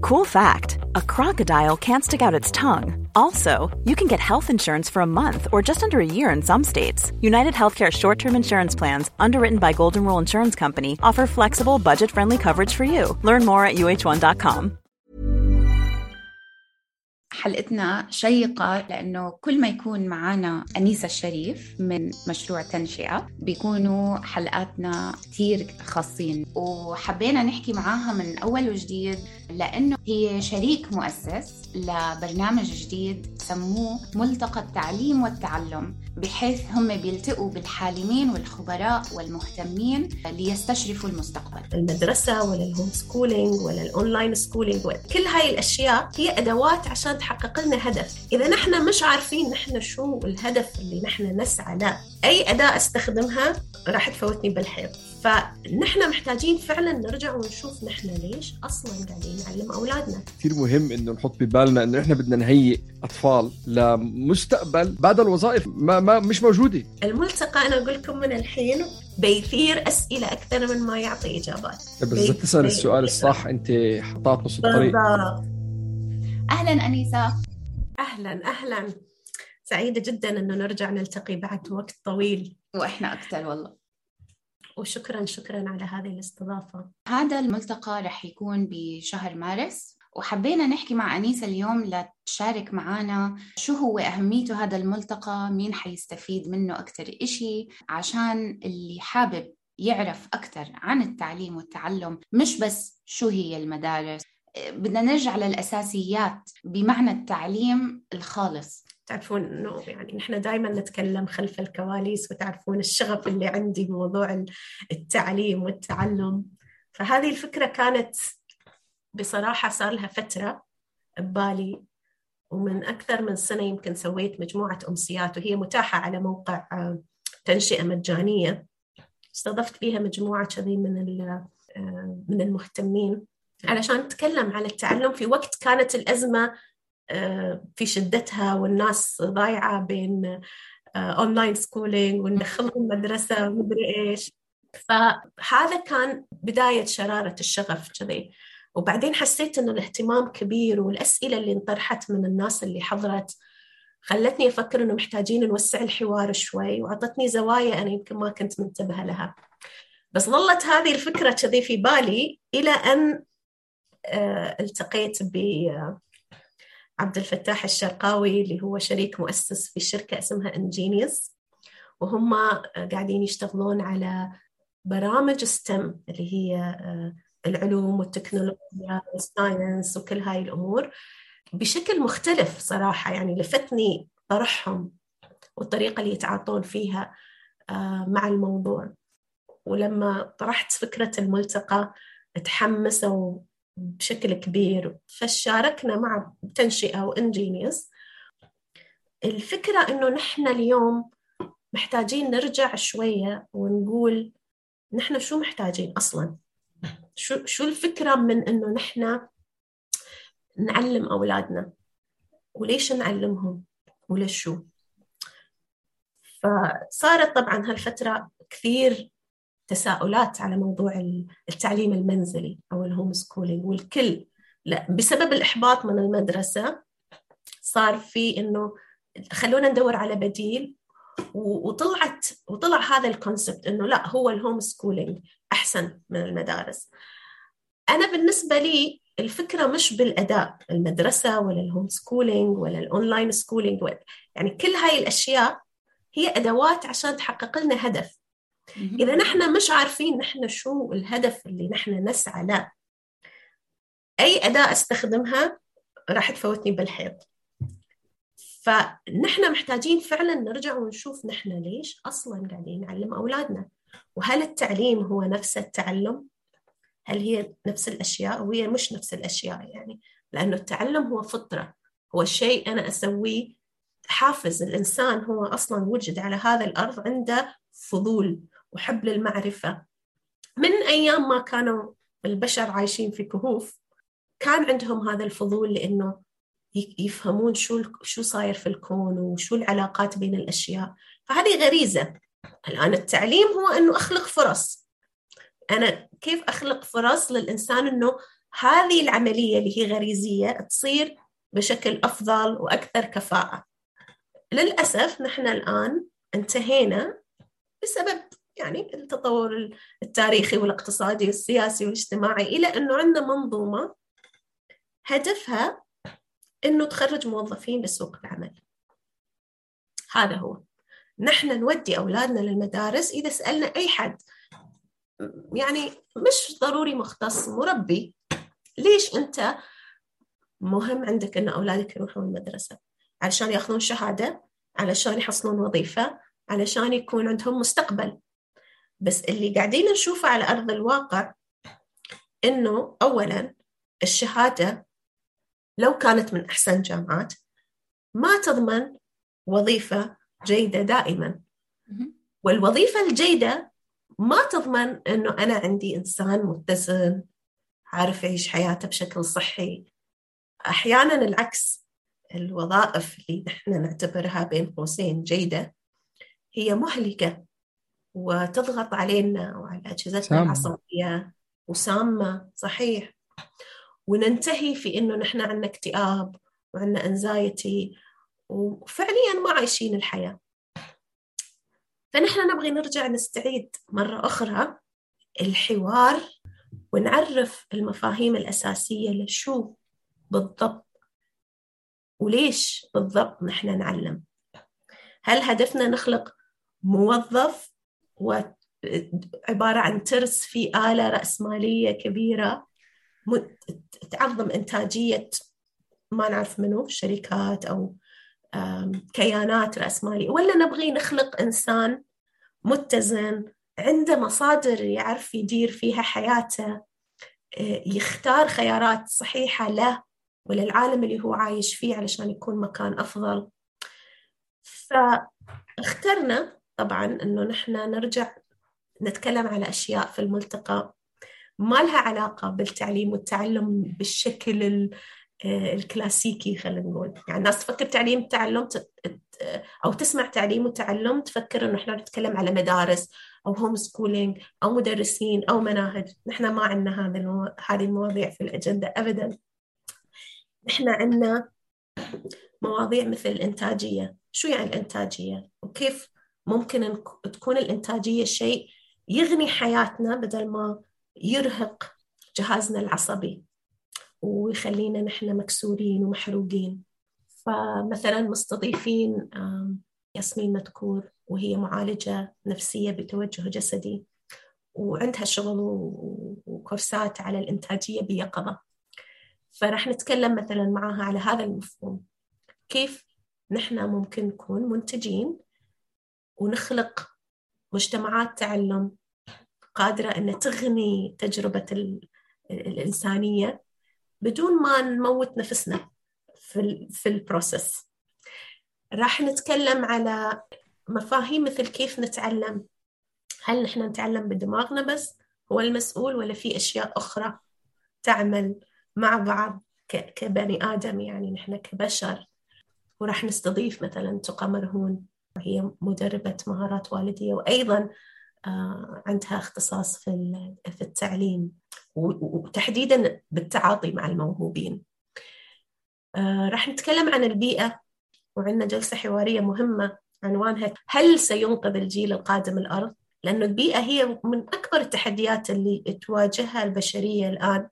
Cool fact a crocodile can't stick out its tongue. Also, you can get health insurance for a month or just under a year in some states. United Healthcare short term insurance plans, underwritten by Golden Rule Insurance Company, offer flexible, budget friendly coverage for you. Learn more at uh1.com. حلقتنا شيقة لأنه كل ما يكون معنا أنيسة الشريف من مشروع تنشئة بيكونوا حلقاتنا كتير خاصين وحبينا نحكي معاها من أول وجديد لأنه هي شريك مؤسس لبرنامج جديد سموه ملتقى التعليم والتعلم بحيث هم بيلتقوا بالحالمين والخبراء والمهتمين ليستشرفوا المستقبل. المدرسة ولا ال home schooling ولا ال online schooling كل هاي الأشياء هي أدوات عشان تحقق لنا هدف. إذا نحن مش عارفين نحن شو الهدف اللي نحن نسعى له أي أداة أستخدمها راح تفوتني بالحيط. فنحن محتاجين فعلا نرجع ونشوف نحن ليش أصلا قاعدين نعلم أولادنا. كثير مهم إنه نحط ببالنا إنه إحنا بدنا نهيئ أطفال لمستقبل بعد الوظائف ما, ما مش موجودة. الملتقى أنا أقول لكم من الحين بيثير أسئلة أكثر من ما يعطي إجابات. بس إذا تسأل السؤال الصح أنت حطات نص الطريق. أهلا أنيسة. أهلا أهلا. سعيدة جدا إنه نرجع نلتقي بعد وقت طويل. وإحنا أكثر والله. وشكرا شكرا على هذه الاستضافة. هذا الملتقى رح يكون بشهر مارس. وحبينا نحكي مع أنيسة اليوم لتشارك معنا شو هو أهميته هذا الملتقى مين حيستفيد منه أكثر إشي عشان اللي حابب يعرف أكثر عن التعليم والتعلم مش بس شو هي المدارس. بدنا نرجع للأساسيات بمعنى التعليم الخالص. تعرفون إنه يعني نحن دائما نتكلم خلف الكواليس وتعرفون الشغف اللي عندي بموضوع التعليم والتعلم. فهذه الفكرة كانت بصراحة صار لها فترة ببالي ومن أكثر من سنة يمكن سويت مجموعة أمسيات وهي متاحة على موقع تنشئة مجانية. استضفت فيها مجموعة كذي من من المهتمين. علشان نتكلم عن التعلم في وقت كانت الأزمة في شدتها والناس ضايعة بين online schooling وندخلهم مدرسة مدري إيش. فهذا كان بداية شرارة الشغف كذي. وبعدين حسيت انه الاهتمام كبير والأسئلة اللي انطرحت من الناس اللي حضرت خلتني أفكر إنه محتاجين نوسع الحوار شوي وأعطتني زوايا أنا يمكن ما كنت منتبهة لها. بس ظلت هذه الفكرة كذي في بالي إلى أن التقيت ب عبد الفتاح الشرقاوي اللي هو شريك مؤسس في شركة اسمها انجينيوس وهم قاعدين يشتغلون على برامج ستم اللي هي العلوم والتكنولوجيا والساينس وكل هاي الأمور. بشكل مختلف صراحة يعني لفتني طرحهم والطريقة اللي يتعاطون فيها مع الموضوع. ولما طرحت فكرة الملتقى تحمسوا بشكل كبير. فشاركنا مع تنشئة وإنجينيوس الفكرة إنه نحن اليوم محتاجين نرجع شوية ونقول نحن شو محتاجين أصلا؟ شو, شو الفكرة من إنه نحن نعلم أولادنا؟ وليش نعلمهم؟ وليش شو؟ فصارت طبعا هالفترة كثير تساؤلات على موضوع التعليم المنزلي أو ال home schooling والكل. لا بسبب الإحباط من المدرسة صار في إنه خلونا ندور على بديل وطلعت وطلع هذا ال concept إنه لا هو ال home schooling أحسن من المدارس. أنا بالنسبة لي الفكرة مش بالأداء المدرسة ولا ال home schooling ولا ال online schooling يعني كل هاي الأشياء هي أدوات عشان تحقق لنا هدف. إذا نحن مش عارفين نحن شو الهدف اللي نحن نسعى له. أي أداة أستخدمها راح تفوتني بالحيط. فنحن محتاجين فعلا نرجع ونشوف نحن ليش أصلا قاعدين نعلم أولادنا. وهل التعليم هو نفس التعلم؟ هل هي نفس الأشياء؟ أو هي مش نفس الأشياء يعني. لأنه التعلم هو فطرة. هو شيء أنا أسويه. حافز الإنسان هو أصلا وجد على هذا الأرض عنده فضول. وحب للمعرفة من أيام ما كانوا البشر عايشين في كهوف كان عندهم هذا الفضول لأنه يفهمون شو شو صاير في الكون وشو العلاقات بين الأشياء. فهذه غريزة. الآن التعليم هو أنه أخلق فرص. أنا كيف أخلق فرص للإنسان أنه هذه العملية اللي هي غريزية تصير بشكل أفضل وأكثر كفاءة. للأسف نحن الآن انتهينا بسبب يعني التطور التاريخي والاقتصادي والسياسي والاجتماعي إلى أنه عندنا منظومة هدفها إنه تخرج موظفين لسوق العمل. هذا هو. نحن نودي أولادنا للمدارس إذا سألنا أي حد. يعني مش ضروري مختص مربي. ليش أنت مهم عندك إن أولادك يروحون المدرسة؟ علشان يأخذون شهادة علشان يحصلون وظيفة علشان يكون عندهم مستقبل. بس اللي قاعدين نشوفه على أرض الواقع إنه اولا الشهادة لو كانت من أحسن الجامعات ما تضمن وظيفة جيدة دائما. والوظيفة الجيدة ما تضمن أنه أنا عندي إنسان متزن عارف يعيش حياته بشكل صحي. أحيانا العكس الوظائف اللي نحن نعتبرها بين قوسين جيدة هي مهلكة. وتضغط علينا وعلى أجهزتنا العصبية. وسامة صحيح. وننتهي في إنه نحن عندنا اكتئاب وعندنا انزايتي وفعليا ما عايشين الحياة. فنحن نبغي نرجع نستعيد مرة أخرى الحوار ونعرف المفاهيم الأساسية لشو بالضبط وليش بالضبط نحن نعلم. هل هدفنا نخلق موظف وعبارة عن ترس في آلة رأسمالية كبيرة تعظم إنتاجية ما نعرف منو شركات أو كيانات رأسمالية. ولا نبغي نخلق إنسان متزن عنده مصادر يعرف يدير فيها حياته آه، يختار خيارات صحيحة له وللعالم اللي هو عايش فيه علشان يكون مكان أفضل. فاخترنا طبعا أنه نحن نرجع نتكلم على أشياء في الملتقى ما لها علاقة بالتعليم والتعلم بالشكل آه، الكلاسيكي خلينا نقول. يعني الناس تفكر تعليم التعلم أو تسمع تعليم وتعلم تفكر إنه إحنا نتكلم على مدارس أو هوم سكولينج أو مدرسين أو مناهج. نحن ما عندنا هذه المو... هذه المواضيع في الأجندة ابدا. نحن عندنا مواضيع مثل الإنتاجية. شو يعني الإنتاجية؟ وكيف ممكن تكون الإنتاجية شيء يغني حياتنا بدل ما يرهق جهازنا العصبي ويخلينا نحن مكسورين ومحروقين. فمثلا مستضيفين ياسمين مذكور وهي معالجة نفسية بتوجه جسدي وعندها شغل وكورسات على الإنتاجية بيقظة. فرح نتكلم مثلا معها على هذا المفهوم. كيف نحن ممكن نكون منتجين ونخلق مجتمعات تعلم قادرة أن تغني تجربة الإنسانية بدون ما نموت نفسنا في في البروسيس. راح نتكلم على مفاهيم مثل كيف نتعلم. هل نحن نتعلم بدماغنا بس؟ هو المسؤول ولا في أشياء أخرى تعمل مع بعض كبني آدم يعني نحن كبشر؟ وراح نستضيف مثلا تقى مرهون هي مدربة مهارات والدية وأيضا آه، عندها اختصاص في في التعليم وتحديدا بالتعاطي مع الموهوبين آه، راح نتكلم عن البيئة وعندنا جلسة حوارية مهمة عنوانها هل سينقذ الجيل القادم الأرض؟ لأنه البيئة هي من أكبر التحديات اللي تواجهها البشرية الآن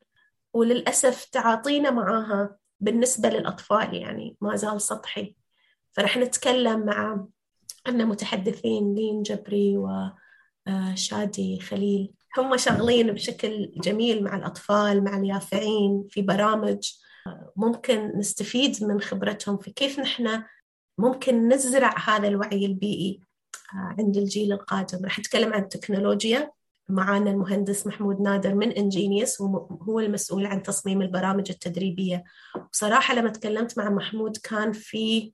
وللأسف تعاطينا معها بالنسبة للأطفال يعني ما زال سطحي فرح نتكلم مع عندنا متحدثين لين جبري و آه، خليل. هم شغالين بشكل جميل مع الأطفال مع اليافعين في برامج. ممكن نستفيد من خبرتهم في كيف نحن ممكن نزرع هذا الوعي البيئي آه، عند الجيل القادم. راح نتكلم عن التكنولوجيا معانا المهندس محمود نادر من انجينيوس وهو المسؤول عن تصميم البرامج التدريبية. بصراحة لما تكلمت مع محمود كان في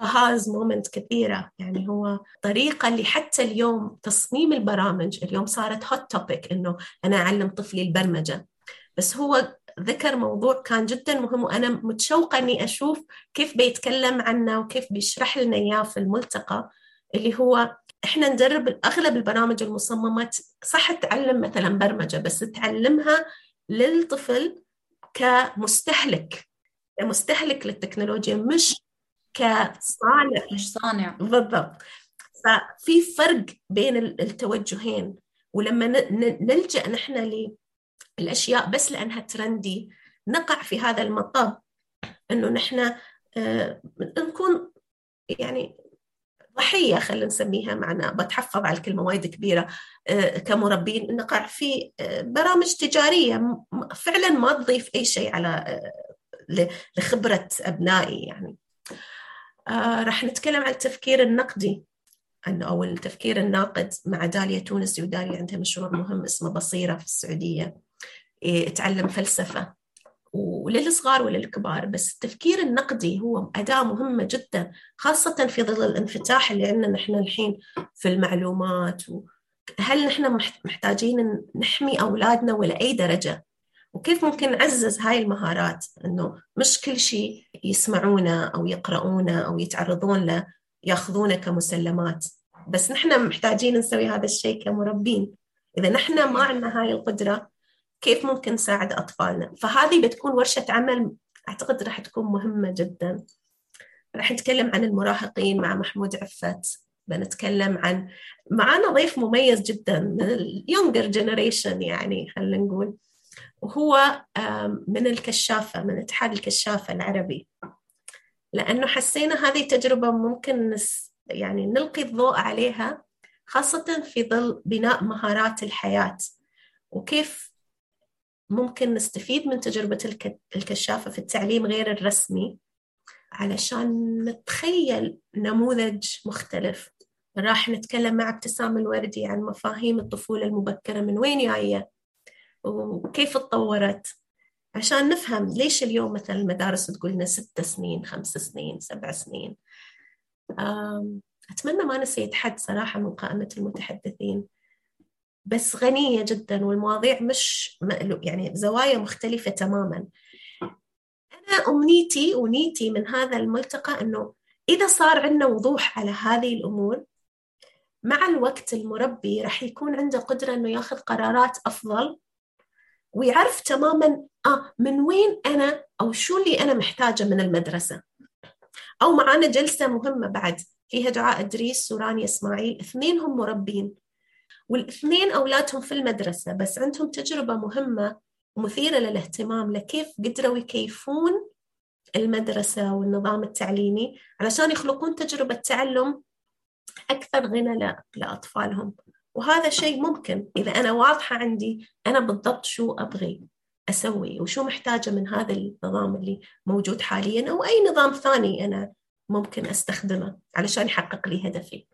aha moments كثيرة. يعني هو طريقة اللي حتى اليوم تصميم البرامج اليوم صارت hot topic إنه أنا أعلم طفلي البرمجة. بس هو ذكر موضوع كان جدا مهم وأنا متشوقة أني أشوف كيف بيتكلم عنه وكيف بيشرح لنا إياه في الملتقى اللي هو إحنا ندرب أغلب البرامج المصممة صح تعلم مثلا برمجة بس تعلمها للطفل كمستهلك كمستهلك للتكنولوجيا مش كصانع. مش صانع. بالضبط. ففي فرق بين التوجهين. ولما نلجأ نحن للأشياء بس لأنها ترندي نقع في هذا المطب إنه نحن آه، نكون يعني ضحية خلينا نسميها معنا. بتحفظ على الكلمة وايد كبيرة. آه، كمربين نقع في آه، برامج تجارية. فعلا ما تضيف أي شيء على لخبرة أبنائي يعني. آه راح نتكلم عن التفكير النقدي. أو التفكير الناقد مع داليا تونسي وداليا عندها مشروع مهم اسمه بصيرة في السعودية. إيه، تعلم فلسفة وللصغار وللكبار. بس التفكير النقدي هو أداة مهمة جدا خاصة في ظل الانفتاح اللي عندنا نحن الحين في المعلومات. هل نحن محتاجين نحمي أولادنا ولا أي درجة؟ وكيف ممكن نعزز هاي المهارات؟ إنه مش كل شيء يسمعونه أو يقرؤونه أو يتعرضون له ياخذونه كمسلمات. بس نحن محتاجين نسوي هذا الشيء كمربين. إذا نحن ما عندنا هاي القدرة كيف ممكن نساعد أطفالنا؟ فهذه بتكون ورشة عمل أعتقد راح تكون مهمة جدا. راح نتكلم عن المراهقين مع محمود عفت. بنتكلم عن معنا ضيف مميز جدا من ال younger generation يعني خلينا نقول. وهو من الكشافة من اتحاد الكشافة العربي. لأنه حسينا هذه تجربة ممكن نس يعني نلقي الضوء عليها خاصة في ظل بناء مهارات الحياة. وكيف ممكن نستفيد من تجربة الكشافة في التعليم غير الرسمي؟ علشان نتخيل نموذج مختلف. راح نتكلم مع ابتسام الوردي عن مفاهيم الطفولة المبكرة من وين جاية. وكيف تطورت عشان نفهم ليش اليوم مثلا المدارس تقول لنا ست سنين خمس سنين سبع سنين. أتمنى ما نسيت حد صراحة من قائمة المتحدثين. بس غنية جدا والمواضيع مش يعني زوايا مختلفة تماما. أنا أمنيتي ونيتي من هذا الملتقى أنه إذا صار عندنا وضوح على هذه الأمور مع الوقت المربي راح يكون عنده قدرة أنه ياخذ قرارات أفضل ويعرف تماما آه من وين أنا أو شو اللي أنا محتاجة من المدرسة. أو معانا جلسة مهمة بعد فيها دعاء إدريس ورانيا إسماعيل. اثنين هم مربين والاثنين أولادهم في المدرسة بس عندهم تجربة مهمة ومثيرة للاهتمام لكيف قدروا يكيفون المدرسة والنظام التعليمي علشان يخلقون تجربة تعلم أكثر غنى لأطفالهم. وهذا شيء ممكن. إذا أنا واضحة عندي أنا بالضبط شو أبغي أسوي وشو محتاجة من هذا النظام اللي موجود حاليا أو أي نظام ثاني أنا ممكن أستخدمه علشان يحقق لي هدفي.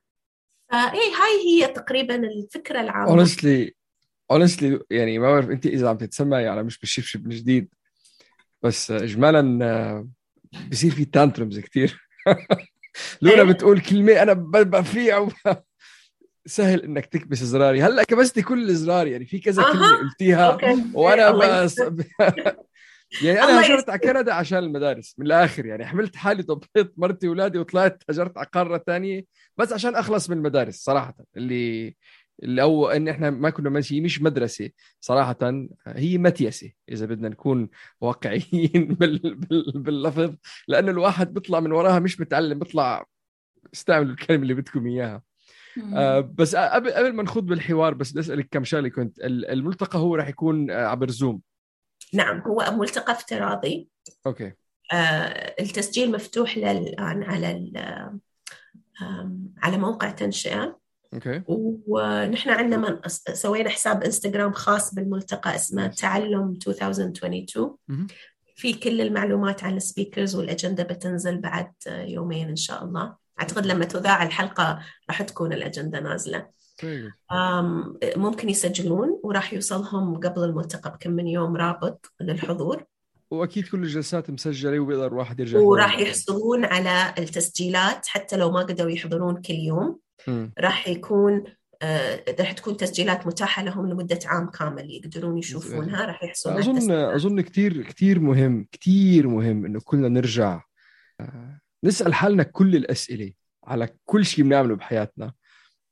فإيه هاي هي تقريبا الفكرة العامة. Honestly honestly يعني ما بعرف أنت إذا عم تتسمعي على مش بالشفشف من جديد بس إجمالا آه، بصير في تانترمز كثير لولا إيه. بتقول كلمة أنا بفيع سهل إنك تكبس زراري. هلأ كبستي كل الزرار يعني في كذا كلمه قلتيها. أوكي. وأنا بس يعني أنا هاجرت على كندا عشان المدارس من الآخر يعني. حملت حالي طبيت مرتي واولادي وطلعت هاجرت على قارة ثانية بس عشان أخلص من المدارس صراحة. اللي اللي أو إن إحنا ما كنا ماشي مش مدرسة صراحة. هي متيسه إذا بدنا نكون واقعيين بال... بال... باللفظ. لأنه الواحد بيطلع من وراها مش متعلم بيطلع استعملوا الكلمة اللي بدكم إياها. آه بس قبل قبل ما نخوض بالحوار بس بدي أسألك كم شغلة كنت. الملتقى هو راح يكون آه، عبر زوم نعم هو ملتقى افتراضي. أوكي. آه التسجيل مفتوح الان على على موقع تنشئة. okay. ونحن عندنا من سوينا حساب انستغرام خاص بالملتقى اسمه تعلم 2022 في كل المعلومات عن ال speakers والاجنده بتنزل بعد يومين إن شاء الله. أعتقد لما تذاع الحلقة راح تكون الأجندة نازلة. ممكن يسجلون وراح يوصلهم قبل الملتقى بكم من يوم رابط للحضور. وأكيد كل الجلسات مسجلة وبيقدر الواحد يرجع وراح يحصلون على التسجيلات حتى لو ما قدروا يحضرون كل يوم. راح يكون آه، راح تكون تسجيلات متاحة لهم لمدة عام كامل يقدرون يشوفونها. راح يحصلون أظن أظن كثير كثير مهم كثير مهم إنه كلنا نرجع آه، نسأل حالنا كل الأسئلة على كل شيء بنعمله بحياتنا.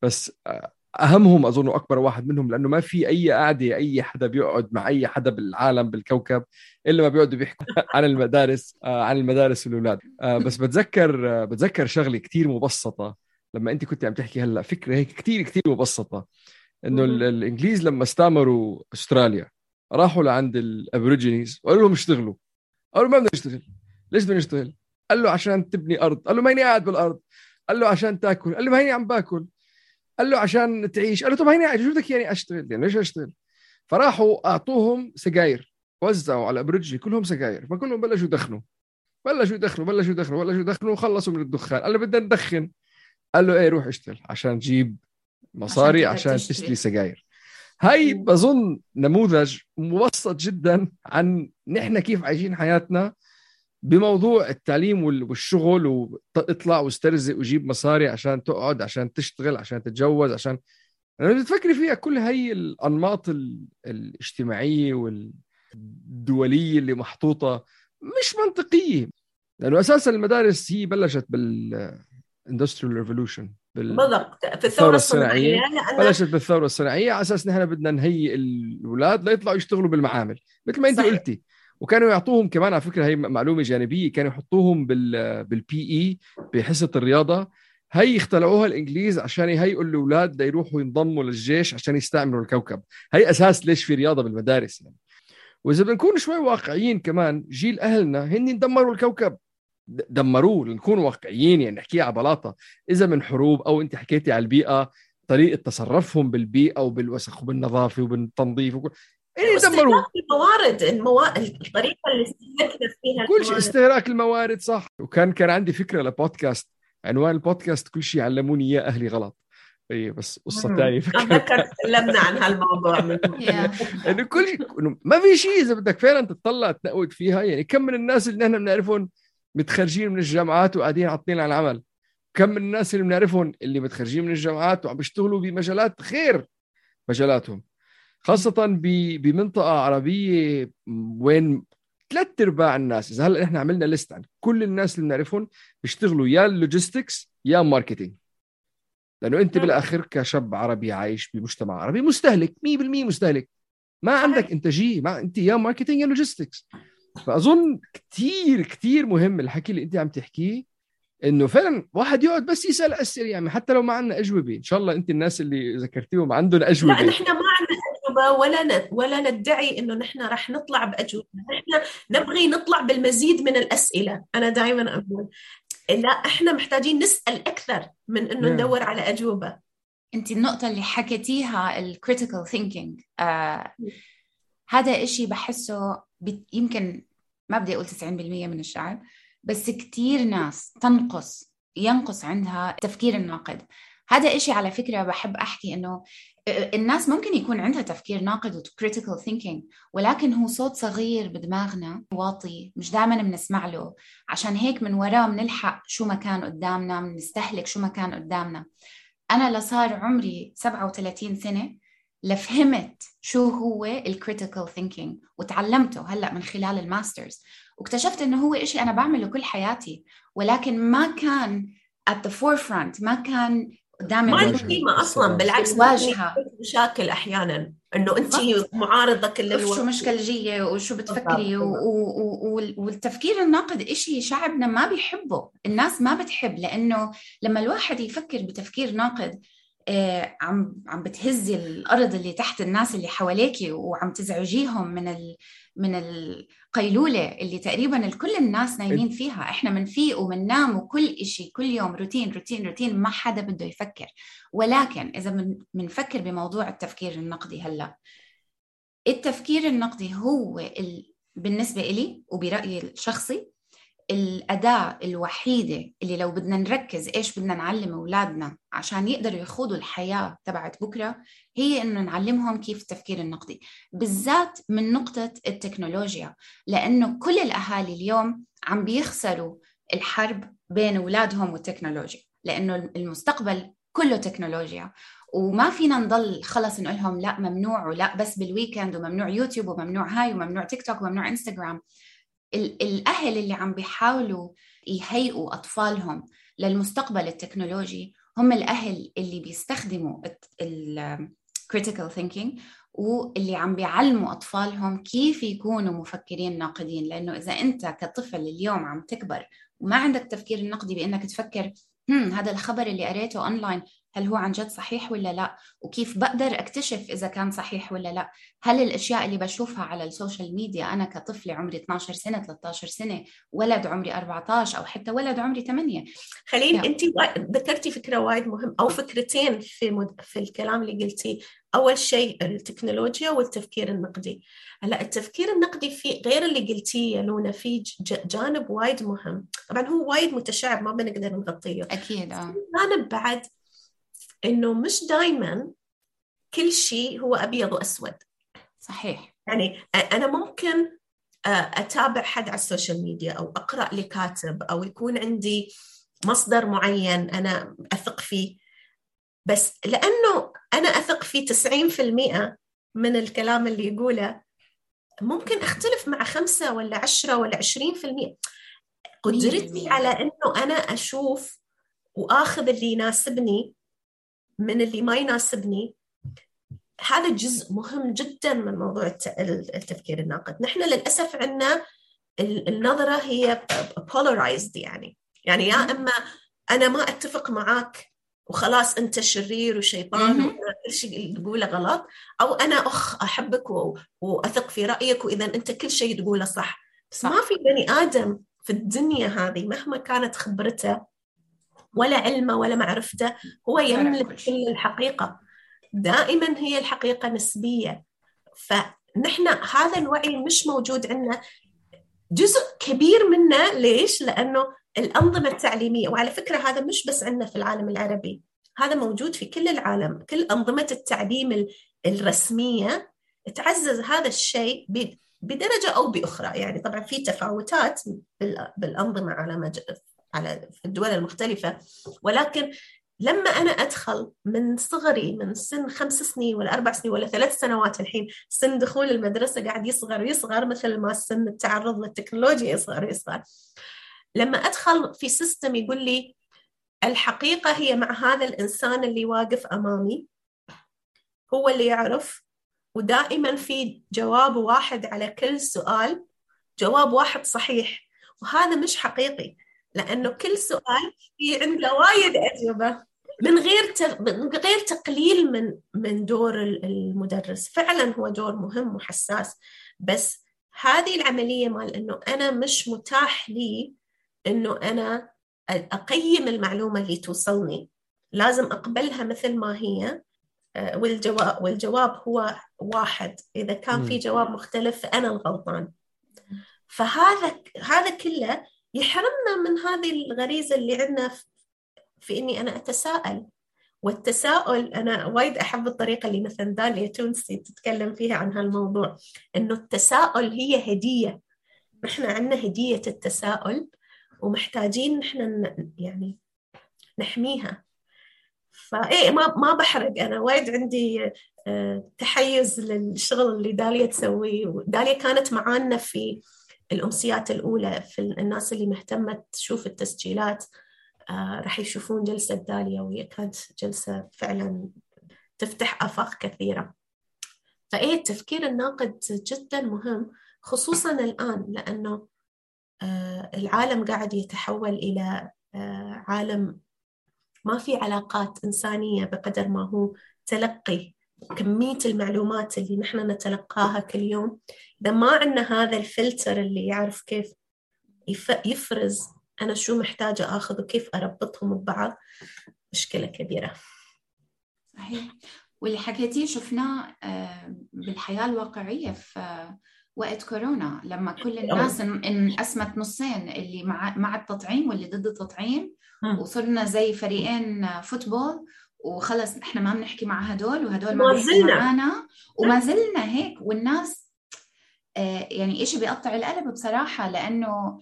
بس آه، أهمهم أظن أكبر واحد منهم لأنه ما في أي قعده أي حدا بيقعد مع أي حدا بالعالم بالكوكب إلا ما بيقعدوا بيحكوا عن المدارس عن المدارس والأولاد. بس بتذكر بتذكر شغلة كثير مبسطة لما أنت كنت عم تحكي هلأ. فكرة هيك كثير كثير مبسطة. إنه الإنجليز لما استعمروا أستراليا راحوا لعند الأبوريجينيز وقالوا لهم اشتغلوا. قالوا ما بدنا نشتغل. ليش بدنا نشتغل؟ قال له عشان تبني أرض. قال له ما هيني قاعد بالأرض. قال له عشان تأكل. قال له ما هيني عم باكل. قال له عشان تعيش. قال له طب هيني قاعد شو بدك يعني أشتغل؟ يعني ليش أشتغل؟ فراحوا أعطوهم سجاير. وزعوا على الابوريجي كلهم سجاير. فكلهم بلشوا يدخنوا. بلشوا يدخنوا بلشوا يدخنوا بلشوا يدخنوا وخلصوا من الدخان. قال له بدنا ندخن. قال له إيه روح اشتغل عشان تجيب مصاري عشان, عشان تشتري سجاير. هاي بظن نموذج مبسط جدا عن نحن كيف عايشين حياتنا بموضوع التعليم والشغل واطلع واسترزق وجيب مصاري عشان تقعد عشان تشتغل عشان تتجوز عشان لما تفكري فيها كل هاي الأنماط الاجتماعية والدولية اللي محطوطة مش منطقية. لأنه أساسا المدارس هي بلشت بال industrial revolution بالضبط. في الثورة الصناعية. بلشت بالثورة الصناعية. على أساس نحن بدنا نهيئ الأولاد ليطلعوا يشتغلوا بالمعامل. مثل ما انت صحيح. قلتي. وكانوا يعطوهم كمان على فكرة هي معلومة جانبية كانوا يحطوهم بال بال PE بحصة الرياضة. هي اخترعوها الإنجليز عشان يهيئوا الأولاد ليروحوا ينضموا للجيش عشان يستعمروا الكوكب. هي أساس ليش في رياضة بالمدارس يعني. وإذا بنكون شوي واقعيين كمان جيل أهلنا هن دمروا الكوكب. دمروه لنكون واقعيين يعني نحكيها على بلاطة. إذا من حروب أو أنت حكيتي على البيئة طريقة تصرفهم بالبيئة وبالوسخ وبالنظافة وبالتنظيف وكل إيه دمروه الموارد الموارد الطريقة اللي استهلكنا فيها كل شيء استهلاك الموارد صح. وكان كان عندي فكرة لبودكاست عنوان البودكاست كل شيء علموني إياه أهلي غلط. اي بس قصة ثانية أتذكر تكلمنا عن هالموضوع إنه كل شيء ما في شيء إذا بدك فعلا تطلع تنقد فيها. يعني كم من الناس اللي نحن بنعرفهم متخرجين من الجامعات وقاعدين عاطلين عن العمل؟ كم من الناس اللي بنعرفهم اللي متخرجين من الجامعات وعم بيشتغلوا بمجالات خير مجالاتهم؟ خاصة بمنطقة عربية وين ثلاث أرباع الناس إذا هلأ إحنا عملنا list عن كل الناس اللي بنعرفهم بيشتغلوا يا ال logistics يا marketing لأنه أنت بالآخر كشاب عربي عايش بمجتمع عربي مستهلك 100% مستهلك. ما عندك إنتاجية ما أنت يا marketing يا logistics فأظن كثير كثير مهم الحكي اللي أنت عم تحكيه إنه فعلا واحد يقعد بس يسأل أسئلة يعني حتى لو ما عندنا أجوبة إن شاء الله أنت الناس اللي ذكرتيهم عندهم أجوبة. لا نحن ما عندنا اجوبه ولا. ولا ندعي إنه نحن رح نطلع بأجوبة نحن نبغي نطلع بالمزيد من الأسئلة أنا دائما أقول لا إحنا محتاجين نسأل أكثر من إنه نعم. ندور على أجوبة أنت النقطة اللي حكيتيها ال critical thinking آه هذا إشي بحسه يمكن ما بدي أقول 90% من الشعب بس كتير ناس تنقص ينقص عندها التفكير الناقد هذا إشي على فكرة بحب أحكي إنه الناس ممكن يكون عندها تفكير ناقد و critical thinking ولكن هو صوت صغير بدماغنا واطي مش دائما بنسمع له. عشان هيك من وراه بنلحق شو ما كان قدامنا بنستهلك شو ما كان قدامنا. أنا لصار عمري 37 سنة لفهمت شو هو ال critical thinking وتعلمته هلأ من خلال ال master's واكتشفت إنه هو إشي أنا بعمله كل حياتي ولكن ما كان at the forefront ما كان قدامي ما له قيمه أصلا بالعكس واجهة. مشاكل أحيانا. إنه أنت معارضة كل الوقت شو مشكلجية وشو بتفكري و... و... والتفكير الناقد إشي شعبنا ما بيحبه. الناس ما بتحب لأنه لما الواحد يفكر بتفكير ناقد آه، عم عم بتهزي الأرض اللي تحت الناس اللي حواليكي وعم تزعجيهم من ال من القيلوله اللي تقريبا كل الناس نايمين فيها. إحنا بنفيق وبننام وكل إشي كل يوم روتين روتين روتين ما حدا بده يفكر. ولكن إذا بنفكر بموضوع التفكير النقدي هلأ التفكير النقدي هو ال... بالنسبة إلي وبرأيي الشخصي الأداة الوحيدة اللي لو بدنا نركز إيش بدنا نعلم أولادنا عشان يقدروا يخوضوا الحياة تبعت بكرة هي إنه نعلمهم كيف التفكير النقدي بالذات من نقطة التكنولوجيا لأنه كل الأهالي اليوم عم بيخسروا الحرب بين أولادهم والتكنولوجيا لأنه المستقبل كله تكنولوجيا. وما فينا نضل خلص نقول لهم لا ممنوع ولا بس بال weekend وممنوع يوتيوب وممنوع هاي وممنوع تيك توك وممنوع إنستغرام. الأهل اللي عم بيحاولوا يهيئوا أطفالهم للمستقبل التكنولوجي هم الأهل اللي بيستخدموا ال critical thinking واللي عم بيعلموا أطفالهم كيف يكونوا مفكرين ناقدين. لأنه إذا أنت كطفل اليوم عم تكبر وما عندك تفكير النقدي بأنك تفكر هم هذا الخبر اللي قريته أونلاين هل هو عن جد صحيح ولا لا؟ وكيف بقدر أكتشف إذا كان صحيح ولا لا؟ هل الأشياء اللي بشوفها على ال social media أنا كطفله عمري 12 سنة 13 سنة ولد عمري 14 أو حتى ولد عمري 8 خليل يعني. أنت ذكرتي فكرة وايد مهم أو فكرتين في مد... في الكلام اللي قلتيه أول شيء التكنولوجيا والتفكير النقدي. هلأ التفكير النقدي في غير اللي قلتيه يا لونا في جانب وايد مهم. طبعا هو وايد متشعب ما بنقدر نغطيه. أكيد آه. جانب بعد إنه مش دائما كل شيء هو أبيض وأسود. صحيح. يعني أنا ممكن أتابع حد على السوشيال ميديا أو أقرأ لكاتب أو يكون عندي مصدر معين أنا أثق فيه. بس لأنه أنا أثق فيه 90% من الكلام اللي يقوله ممكن أختلف مع خمسة ولا عشرة ولا عشرين في المية. قدرتي على إنه أنا أشوف وآخذ اللي يناسبني من اللي ما يناسبني. هذا جزء مهم جدا من موضوع التفكير الناقد. نحن للأسف عندنا النظرة هي polarized يعني. يعني يا إما أنا ما أتفق معاك وخلاص أنت شرير وشيطان وكل شيء تقوله غلط أو أنا أخ أحبك وأثق في رأيك وإذا أنت كل شيء تقوله صح. بس صح. ما في بني آدم في الدنيا هذه مهما كانت خبرته ولا علمه ولا معرفته هو يملك كل الحقيقة. دائما هي الحقيقة نسبية. فنحن هذا الوعي مش موجود عندنا. جزء كبير منه ليش؟ لأنه الأنظمة التعليمية وعلى فكرة هذا مش بس عندنا في العالم العربي هذا موجود في كل العالم. كل أنظمة التعليم الرسمية تعزز هذا الشيء بدرجة أو بأخرى. يعني طبعا في تفاوتات بالأنظمة على مج... على الدول المختلفة. ولكن لما أنا أدخل من صغري من سن خمس سنين ولا أربع سنين ولا ثلاث سنوات الحين سن دخول المدرسة قاعد يصغر ويصغر مثل ما سن التعرض للتكنولوجيا يصغر ويصغر. لما أدخل في سيستم يقول لي الحقيقة هي مع هذا الإنسان اللي واقف أمامي هو اللي يعرف ودائما في جواب واحد على كل سؤال جواب واحد صحيح. وهذا مش حقيقي. لأنه كل سؤال في عنده وايد أجوبة. من غير من غير تقليل من من دور المدرس. فعلا هو دور مهم وحساس بس هذه العملية مال إنه أنا مش متاح لي إنه أنا أقيم المعلومة اللي توصلني. لازم أقبلها مثل ما هي. والجواب والجواب هو واحد. إذا كان في جواب مختلف فأنا الغلطان. فهذا هذا كله يحرمنا من هذه الغريزة اللي عندنا في إني أنا أتساءل. والتساؤل أنا وايد أحب الطريقة اللي مثلا داليا تونسي تتكلم فيها عن هالموضوع إنه التساؤل هي هدية. نحن عندنا هدية التساؤل ومحتاجين نحن يعني نحميها. فايه ما ما بحرق. أنا وايد عندي آه، تحيز للشغل اللي داليا تسويه. داليا كانت معانا في الأمسيات الأولى في الناس اللي مهتمة تشوف التسجيلات آه راح يشوفون جلسة داليا وهي كانت جلسة فعلا تفتح آفاق كثيرة. فإيه التفكير الناقد جدا مهم خصوصا الآن لأنه آه العالم قاعد يتحول إلى آه عالم ما في علاقات إنسانية بقدر ما هو تلقي كمية المعلومات اللي نحن نتلقاها كل يوم. إذا ما عندنا هذا الفلتر اللي يعرف كيف يفرز أنا شو محتاجة أخذ وكيف أربطهم ببعض مشكلة كبيرة. صحيح. واللي حكيتيه شفناه آه، بالحياة الواقعية في وقت كورونا لما كل الناس انقسمت نصين اللي مع مع التطعيم واللي ضد التطعيم. وصرنا زي فريقين فوتبول. وخلص إحنا ما بنحكي مع هدول وهدول ما بيحكوا معنا وما زلنا هيك. والناس آه، يعني إشي بيقطع القلب بصراحة لأنه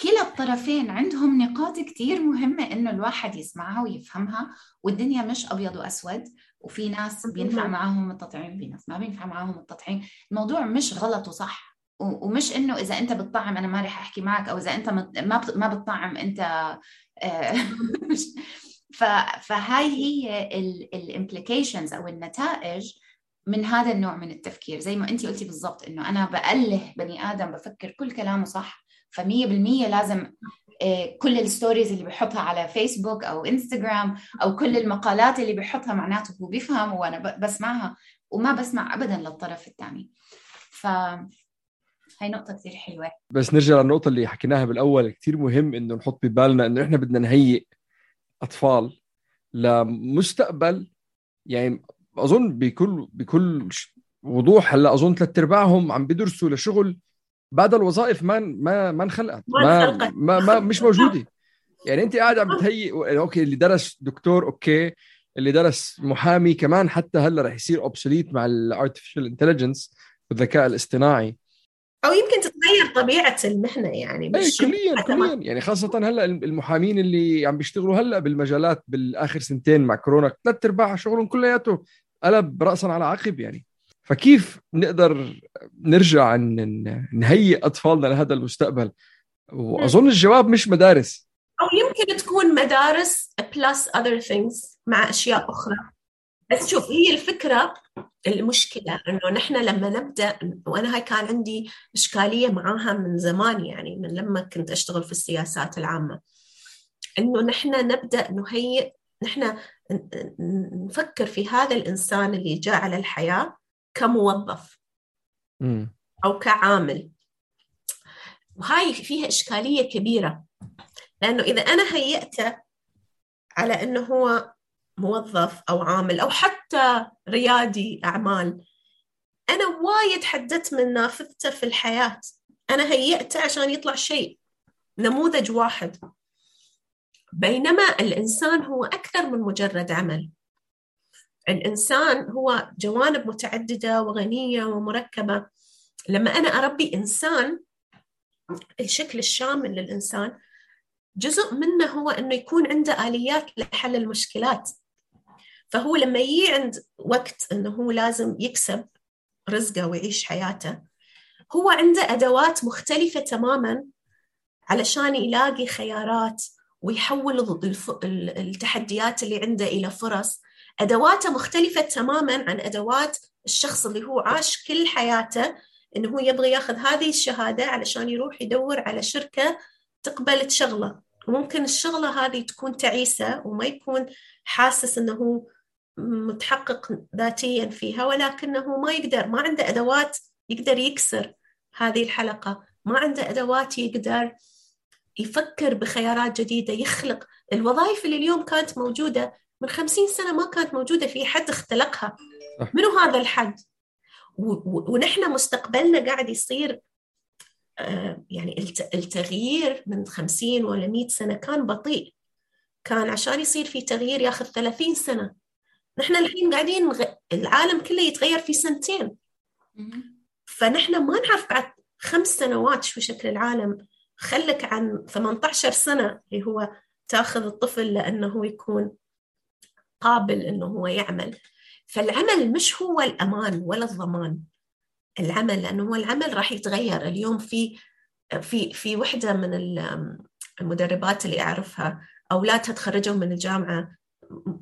كلا الطرفين عندهم نقاط كتير مهمة إنه الواحد يسمعها ويفهمها والدنيا مش أبيض وأسود وفي ناس بينفع معاهم التطعيم في ناس ما بينفع معاهم التطعيم الموضوع مش غلط وصح ومش إنه إذا أنت بتطعم أنا ما رح أحكي معك أو إذا أنت ما ما بتطعم أنت آه، فهاي هي ال implications أو النتائج من هذا النوع من التفكير. زي ما انت قلتي بالضبط إنه أنا بأله بني آدم بفكر كل كلامه صح فمية بالمية لازم آه، كل ال stories اللي بحطها على فيسبوك أو انستغرام أو كل المقالات اللي بحطها معناته هو بيفهم وأنا بسمعها وما بسمع ابدا للطرف الثاني ف هاي نقطة كثير حلوة. بس نرجع للنقطة اللي حكيناها بالأول كثير مهم إنه نحط ببالنا إنه إحنا بدنا نهيئ أطفال لمستقبل يعني أظن بكل بكل وضوح هلأ أظن ثلاث أرباعهم عم بيدرسوا لشغل بعد الوظائف ما ما ما انخلقت ما, ما ما مش موجودة. يعني أنت قاعد عم بتهيئ okay اللي درس دكتور okay اللي درس محامي كمان حتى هلأ رح يصير obsolete مع ال artificial intelligence والذكاء الاصطناعي. أو يمكن تتغير طبيعة المهنة يعني اي كليا كليا. يعني خاصة هلأ المحامين اللي عم بيشتغلوا هلأ بالمجالات بالآخر سنتين مع كورونا ثلاث أرباع شغلهم كلياته قلب راسا على عقب يعني. فكيف نقدر نرجع نهيئ أطفالنا لهذا المستقبل؟ وأظن الجواب مش مدارس. أو يمكن تكون مدارس plus other things مع أشياء أخرى. بس شوف هي الفكرة المشكلة إنه نحن لما نبدأ وأنا هاي كان عندي إشكالية معاها من زمان يعني من لما كنت أشتغل في السياسات العامة. إنه نحن نبدأ نهيئ نحن نفكر في هذا الإنسان اللي جاء على الحياة كموظف أو كعامل. وهاي فيها إشكالية كبيرة. لأنه إذا أنا هيئته على إنه هو موظف أو عامل أو حتى ريادي أعمال. أنا وايد حددت من نافذته في الحياة. أنا هيئته عشان يطلع شيء نموذج واحد. بينما الإنسان هو أكثر من مجرد عمل. الإنسان هو جوانب متعددة وغنية ومركبة. لما أنا أربي إنسان الشكل الشامل للإنسان جزء منه هو إنه يكون عنده آليات لحل المشكلات. فهو لما يجي عند وقت إنه هو لازم يكسب رزقه ويعيش حياته هو عنده أدوات مختلفة تماما علشان يلاقي خيارات ويحول التحديات اللي عنده إلى فرص. أدواته مختلفة تماما عن أدوات الشخص اللي هو عاش كل حياته إنه هو يبغى ياخذ هذه الشهادة علشان يروح يدور على شركة تقبل تشغله وممكن الشغلة هذه تكون تعيسة وما يكون حاسس إنه هو متحقق ذاتيا فيها ولكنه ما يقدر ما عنده أدوات يقدر يكسر هذه الحلقة ما عنده أدوات يقدر يفكر بخيارات جديدة يخلق. الوظائف اللي اليوم كانت موجودة من خمسين سنة ما كانت موجودة في حد اختلقها. منو هذا الحد؟ ونحن مستقبلنا قاعد يصير آه، يعني التغيير من خمسين ولا مئة سنة كان بطيء. كان عشان يصير في تغيير ياخذ ثلاثين سنة. نحن الحين قاعدين نغ... العالم كله يتغير في سنتين. فنحن ما نعرف بعد خمس سنوات شو شكل العالم. خلك عن 18 سنة اللي هو تأخذ الطفل لأنه يكون قابل أنه هو يعمل. فالعمل مش هو الأمان ولا الضمان. العمل لأنه هو العمل راح يتغير. اليوم في في في وحدة من المدربات اللي أعرفها أولادها تخرجوا من الجامعة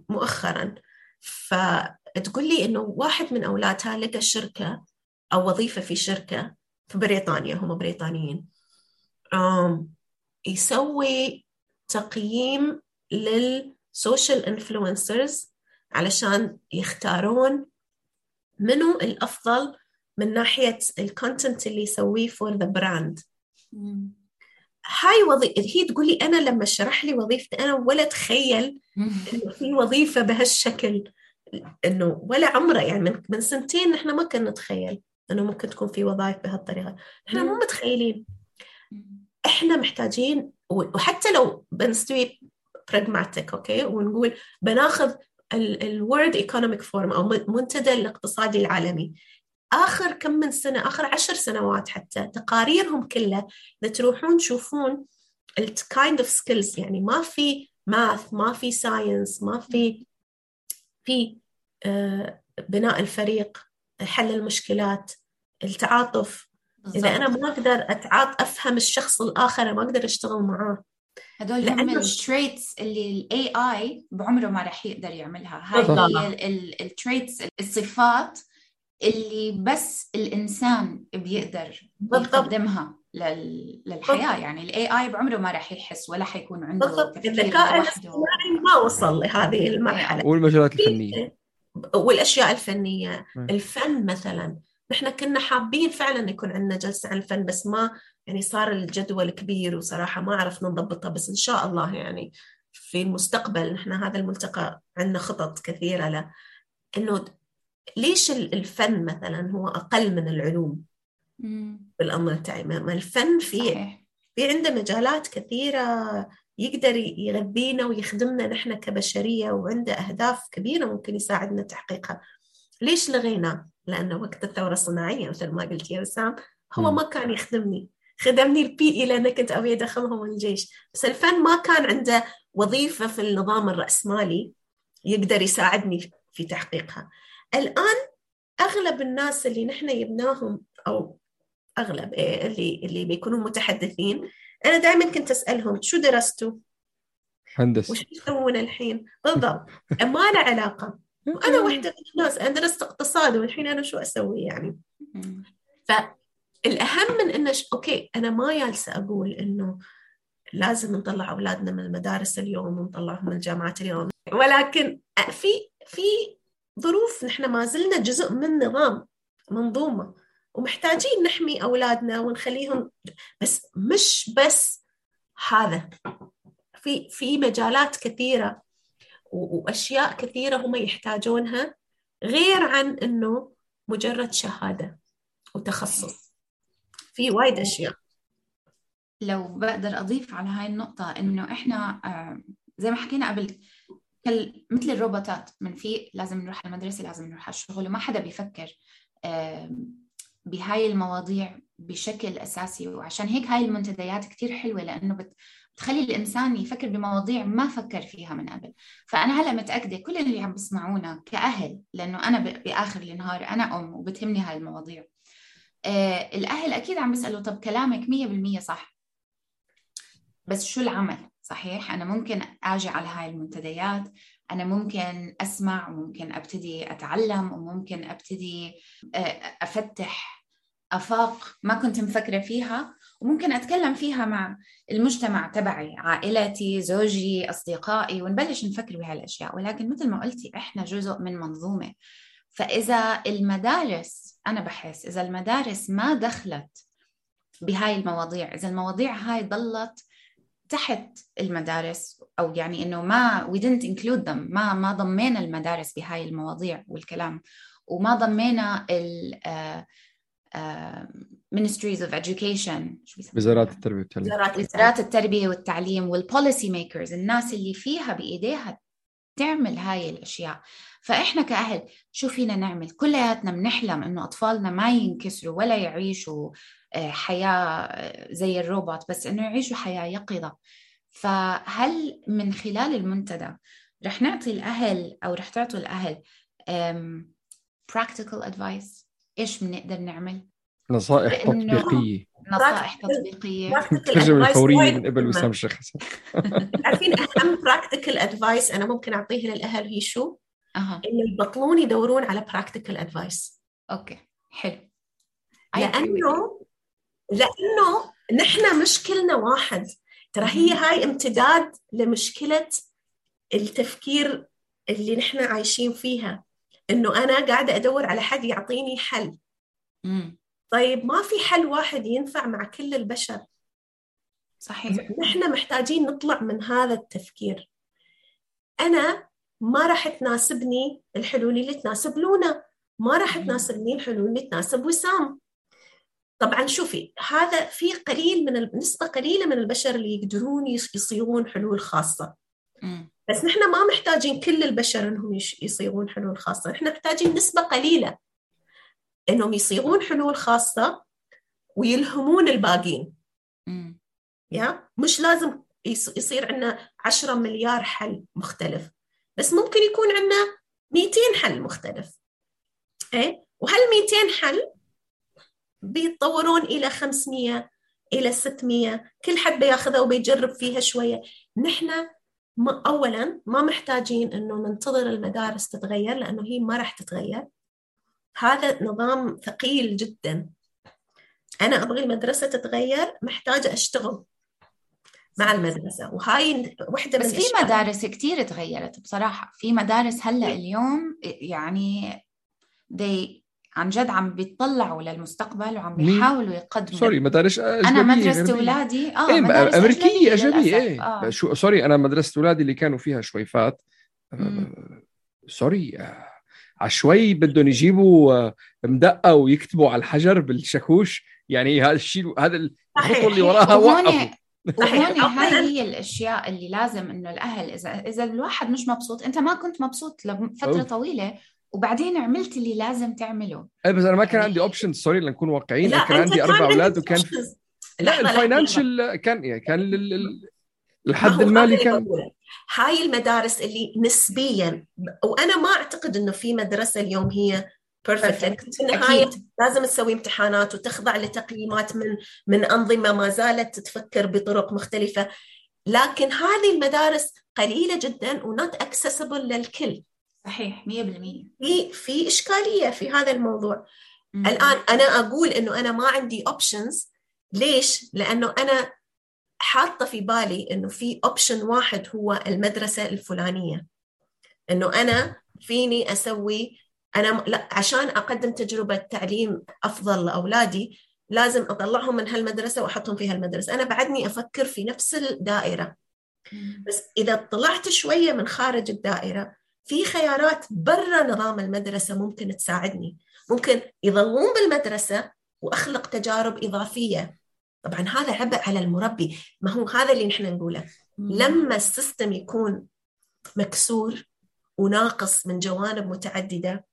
مؤخرا. فتقول لي إنه واحد من أولادها لقى شركة أو وظيفة في شركة في بريطانيا هم بريطانيين. يسوي تقييم لل social influencers علشان يختارون منو الأفضل من ناحية ال content اللي يسويه for the brand هاي وظيفة هي تقول لي أنا لما شرح لي وظيفتي أنا ولا أتخيل إنه في وظيفة بهالشكل إنه ولا عمره يعني من, من سنتين نحن ما كنا نتخيل إنه ممكن تكون في وظائف بهالطريقة. إحنا مو متخيلين. إحنا محتاجين وحتى لو بنستوي pragmatic okay؟ ونقول بناخذ ال World Economic Forum أو منتدى الاقتصادي العالمي. آخر كم من سنة آخر عشر سنوات حتى تقاريرهم كلها إذا تروحون تشوفون ال kind of skills يعني ما في math ما في science ما في في آه، بناء الفريق حل المشكلات التعاطف. بالضبط. إذا أنا ما أقدر أتعاط أفهم الشخص الآخر ما أقدر أشتغل معاه. هدول هم ال traits اللي ال AI بعمره ما راح يقدر يعملها. هاي هي ال traits الصفات اللي بس الإنسان بيقدر يقدمها للحياة. يعني ال AI بعمره ما راح يحس ولا حيكون عنده بالضبط. الذكاء الاصطناعي ما وصل لهذه المرحلة. والمجالات الفنية. والأشياء الفنية. الفن مثلا. نحن كنا حابين فعلا يكون عندنا جلسة عن الفن بس ما يعني صار الجدول كبير وصراحة ما عرفنا نضبطها. بس إن شاء الله يعني في المستقبل نحن هذا الملتقى عندنا خطط كثيرة له. إنه ليش الفن مثلا هو أقل من العلوم بالامر التعليمي الفن في في عنده مجالات كثيرة يقدر يغذينا ويخدمنا نحن كبشرية وعنده أهداف كبيرة ممكن يساعدنا تحقيقها. ليش لغيناه؟ لأنه وقت الثورة الصناعية مثل ما قلت يا وسام هو ما كان يخدمني. خدمني البي إي لأن كنت أبي أدخلهم الجيش. بس الفن ما كان عنده وظيفة في النظام الرأسمالي يقدر يساعدني في تحقيقها. الآن أغلب الناس اللي نحن جبناهم أو أغلب إيه اللي اللي بيكونوا متحدثين أنا دائما كنت أسألهم شو درستوا؟ هندسة وش تسوون الحين؟ بالضبط ما له علاقة وأنا واحدة من الناس أنا درست اقتصاد والحين أنا شو أسوي يعني؟ فالأهم من إنه أوكي أنا ما جالسة أقول إنه لازم نطلع أولادنا من المدارس اليوم ونطلعهم من الجامعات اليوم ولكن في في ظروف نحن ما زلنا جزء من نظام منظومة. ومحتاجين نحمي أولادنا ونخليهم بس مش بس هذا. في في مجالات كثيرة وأشياء كثيرة هم يحتاجونها غير عن إنه مجرد شهادة وتخصص. في وايد أشياء. لو بقدر أضيف على هاي النقطة إنه إحنا آه، زي ما حكينا قبل مثل الروبوتات من في لازم نروح على المدرسة لازم نروح على الشغل وما حدا بيفكر بهاي المواضيع بشكل أساسي. وعشان هيك هاي المنتديات كتير حلوة لأنه بتخلي الإنسان يفكر بمواضيع ما فكر فيها من قبل. فأنا هلأ متأكدة كل اللي عم بسمعونا كأهل لأنه أنا بآخر النهار أنا أم وبتهمني هاي المواضيع. آه الأهل أكيد عم بيسألوا طب كلامك مية بالمية صح بس شو العمل؟ صحيح؟ أنا ممكن أجي على هاي المنتديات أنا ممكن أسمع وممكن أبتدي أتعلم وممكن أبتدي آه، أفتح آفاق ما كنت مفكرة فيها وممكن أتكلم فيها مع المجتمع تبعي عائلتي زوجي أصدقائي ونبلش نفكر بهالأشياء. ولكن مثل ما قلتي إحنا جزء من منظومة. فإذا المدارس أنا بحس إذا المدارس ما دخلت بهاي المواضيع إذا المواضيع هاي ضلت تحت المدارس أو يعني إنه ما we didn't include them. ما ما ضمينا المدارس بهاي المواضيع والكلام. وما ضمينا ال uh, uh, ministries of education. وزارات التربية والتعليم. وزارات التربية والتعليم وال policy makers الناس اللي فيها بإيديها تعمل هاي الأشياء. فإحنا كأهل شو فينا نعمل؟ كلياتنا بنحلم إنه أطفالنا ما ينكسروا ولا يعيشوا آه، حياة زي الروبوت بس إنه يعيشوا حياة يقظة. فهل من خلال المنتدى رح نعطي الأهل أو رح تعطوا الأهل practical advice إيش بنقدر نعمل؟ نصائح تطبيقية. نصائح تطبيقية. الترجمه الفوريه من قبل وسام الشيخ حسن عارفين أهم practical advice أنا ممكن أعطيه للأهل هي شو؟ أه. انه يبطلون يدورون على practical advice okay. حلو. لأنه لأنه نحن مشكلنا واحد. ترى هي هاي امتداد لمشكلة التفكير اللي نحن عايشين فيها. إنه أنا قاعدة أدور على حد يعطيني حل. مم. طيب ما في حل واحد ينفع مع كل البشر. صحيح. نحن محتاجين نطلع من هذا التفكير. أنا ما راح تناسبني الحلول اللي تناسب لونا ما راح تناسبني الحلول اللي تناسب وسام. طبعا شوفي هذا في قليل من نسبة قليلة من البشر اللي يقدرون يصيغون حلول خاصة. بس نحن ما محتاجين كل البشر إنهم يصيغون حلول خاصة. نحن محتاجين نسبة قليلة إنهم يصيغون حلول خاصة ويلهمون الباقين. يا؟ مش لازم يصير عندنا 10 مليار حل مختلف. بس ممكن يكون عندنا 200 حل مختلف. إيه؟ وهال 200 حل بيتطورون إلى 500 إلى 600 كل حد بياخذها وبيجرب فيها شوية. نحن ما اولا ما محتاجين إنه ننتظر المدارس تتغير لأنه هي ما راح تتغير. هذا نظام ثقيل جدا. أنا أبغى المدرسة تتغير محتاجة أشتغل. مع المدرسة. وهاي وحدة بس من في مدارس كثير تغيرت بصراحة. في مدارس هلأ اليوم يعني دي عن جد عم بيطلعوا للمستقبل وعم بيحاولوا يقدموا sorry مدارس أجنبية أنا مدرسة أولادي آه إيه مدارس أمريكية أجنبية إيه آه. شو sorry أنا مدرسة أولادي اللي كانوا فيها شويفات آه sorry آه عشوائي بدهم يجيبوا آه، مدقة ويكتبوا على الحجر بالشاكوش. يعني هذا الشيء هذا الخطوه اللي وراها وقفوا. وهون هاي هي الأشياء اللي لازم إنه الأهل إذا إذا الواحد مش مبسوط أنت ما كنت مبسوط لفترة طويلة وبعدين عملت اللي لازم تعمله. اي بس أنا ما كان عندي option sorry لنكون واقعيين. كان عندي أربع أولاد وكان لا ال financial كان يعني كان الحد المالي كان هاي المدارس اللي نسبيا وأنا ما أعتقد إنه في مدرسة اليوم هي perfect في النهايه لازم تسوي امتحانات وتخضع لتقييمات من من أنظمة ما زالت تفكر بطرق مختلفة. لكن هذه المدارس قليلة جدا و not accessible للكل. صحيح 100% في في إشكالية في هذا الموضوع. مم. الآن أنا أقول إنه أنا ما عندي options ليش؟ لأنه أنا حاطة في بالي إنه في option واحد هو المدرسة الفلانية. إنه أنا فيني أسوي أنا لا عشان أقدم تجربة تعليم أفضل لأولادي لازم أطلعهم من هالمدرسة وأحطهم في هالمدرسة. أنا بعدني أفكر في نفس الدائرة. بس إذا طلعت شوية من خارج الدائرة في خيارات برا نظام المدرسة ممكن تساعدني. ممكن يظلون بالمدرسة وأخلق تجارب إضافية. طبعا هذا عبء على المربي. ما هو هذا اللي نحن نقوله. لما السيستم يكون مكسور وناقص من جوانب متعددة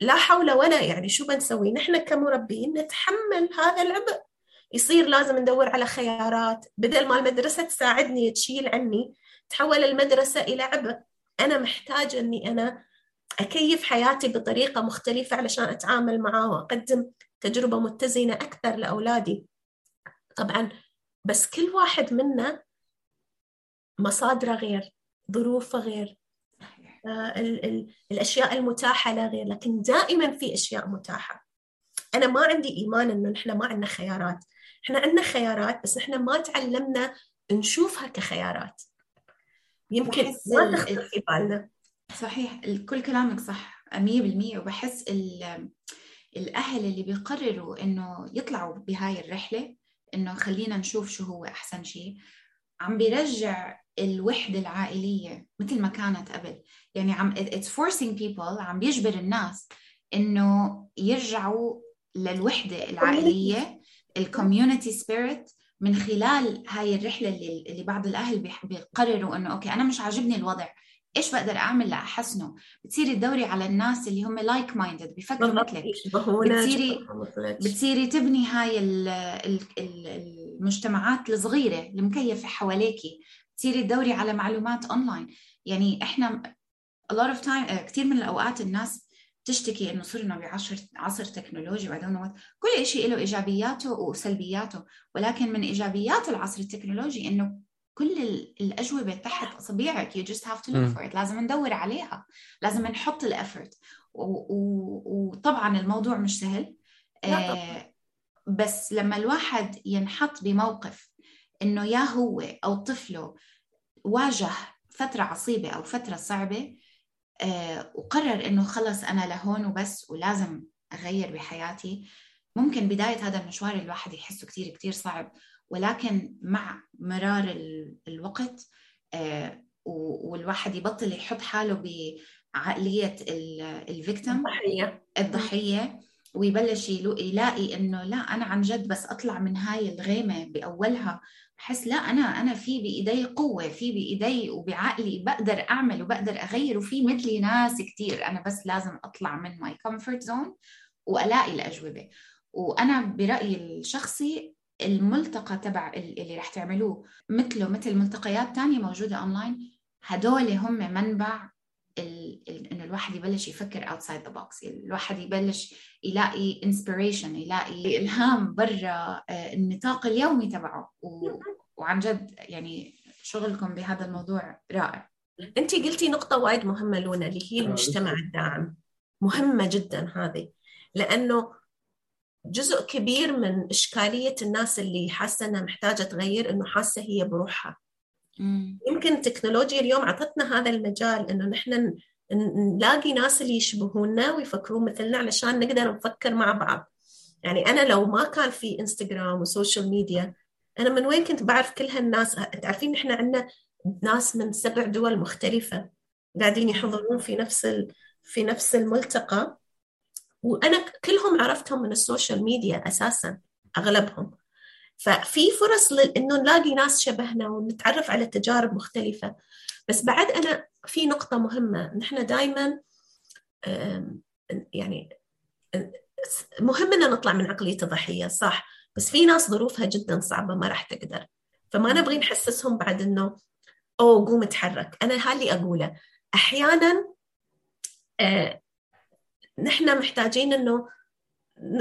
لا حول ولا يعني شو بنسوي؟ نحن كمربين نتحمل هذا العبء. يصير لازم ندور على خيارات. بدل ما المدرسة تساعدني تشيل عني تحول المدرسة إلى عبء. أنا محتاجة أني أنا أكيف حياتي بطريقة مختلفة علشان أتعامل معاه وأقدم تجربة متزنة أكثر لأولادي. طبعا بس كل واحد منا مصادره غير ظروفه غير ال ال الأشياء المتاحة لا غير لكن دائما في أشياء متاحة. أنا ما عندي إيمان إنه نحن ما عندنا خيارات. إحنا عندنا خيارات بس إحنا ما تعلمنا نشوفها كخيارات. يمكن ما تخطر في بالنا. صحيح كل كلامك صح 100% وبحس الأهل اللي بيقرروا إنه يطلعوا بهاي الرحلة إنه خلينا نشوف شو هو أحسن شيء عم بيرجع الوحدة العائلية مثل ما كانت قبل. يعني عم it's forcing people عم بيجبر الناس إنه يرجعوا للوحدة العائلية ال community spirit من خلال هاي الرحلة اللي, اللي بعض الأهل بيقرروا إنه okay أنا مش عاجبني الوضع إيش بقدر أعمل لأحسنه؟ بتصيري تدوري على الناس اللي هم like minded بيفكروا مثلك. بتصيري بتصيري تبني هاي المجتمعات الصغيرة المكيفة حواليكي. بتصيري تدوري على معلومات اونلاين يعني إحنا a lot of time كثير من الأوقات الناس تشتكي إنه صرنا بعصر عصر تكنولوجي وعدونا كل شيء له إيجابياته وسلبياته. ولكن من إيجابيات العصر التكنولوجي إنه كل الأجوبة تحت اصابعك you just have to look for it. لازم ندور عليها. لازم نحط ال effort وطبعا الموضوع مش سهل. آه بس لما الواحد ينحط بموقف إنه يا هو أو طفله واجه فترة عصيبة أو فترة صعبة آه وقرر إنه خلص أنا لهون وبس ولازم أغير بحياتي. ممكن بداية هذا المشوار الواحد يحسه كثير كثير صعب ولكن مع مرار الوقت آه، والواحد يبطل يحط حاله عقليه الفيكتيم الضحية. الضحية ويبلش يلاقي إنه لا أنا عن جد بس أطلع من هاي الغيمة بأولها. بحس لا أنا أنا في بإيدي قوة في بإيدي وبعقلي بقدر أعمل وبقدر أغير وفي مثلي ناس كثير أنا بس لازم أطلع من my comfort zone وألاقي الأجوبة. وأنا برأيي الشخصي الملتقى تبع اللي رح تعملوه مثله مثل ملتقيات تانية موجودة أونلاين هدول هم منبع انه الواحد يبلش يفكر outside the box الواحد يبلش يلاقي inspiration يلاقي إلهام برا آه، النطاق اليومي تبعه. و... وعن جد يعني شغلكم بهذا الموضوع رائع. انت قلتي نقطة وايد مهمة لونا اللي هي المجتمع الداعم. مهمة جدا هذه لأنه جزء كبير من إشكالية الناس اللي حاسة إنها محتاجة تغير إنه حاسة هي بروحها. يمكن التكنولوجيا اليوم اعطتنا هذا المجال إنه نحن نلاقي ناس اللي يشبهونا ويفكرون مثلنا علشان نقدر نفكر مع بعض. يعني أنا لو ما كان في انستغرام و social media أنا من وين كنت بعرف كل هالناس؟ تعرفين نحن عندنا ناس من سبع دول مختلفة قاعدين يحضرون في نفس ال... في نفس الملتقى. وأنا كلهم عرفتهم من ال social media أساسا أغلبهم. ففي فرص إنه نلاقي ناس شبهنا ونتعرف على تجارب مختلفة. بس بعد أنا في نقطة مهمة. نحن دائما يعني مهم ان نطلع من عقلية الضحية صح. بس في ناس ظروفها جدا صعبة ما راح تقدر. فما نبغي نحسسهم بعد إنه أوه قوم اتحرك. أنا هاللي أقوله. أحيانا آه نحن محتاجين إنه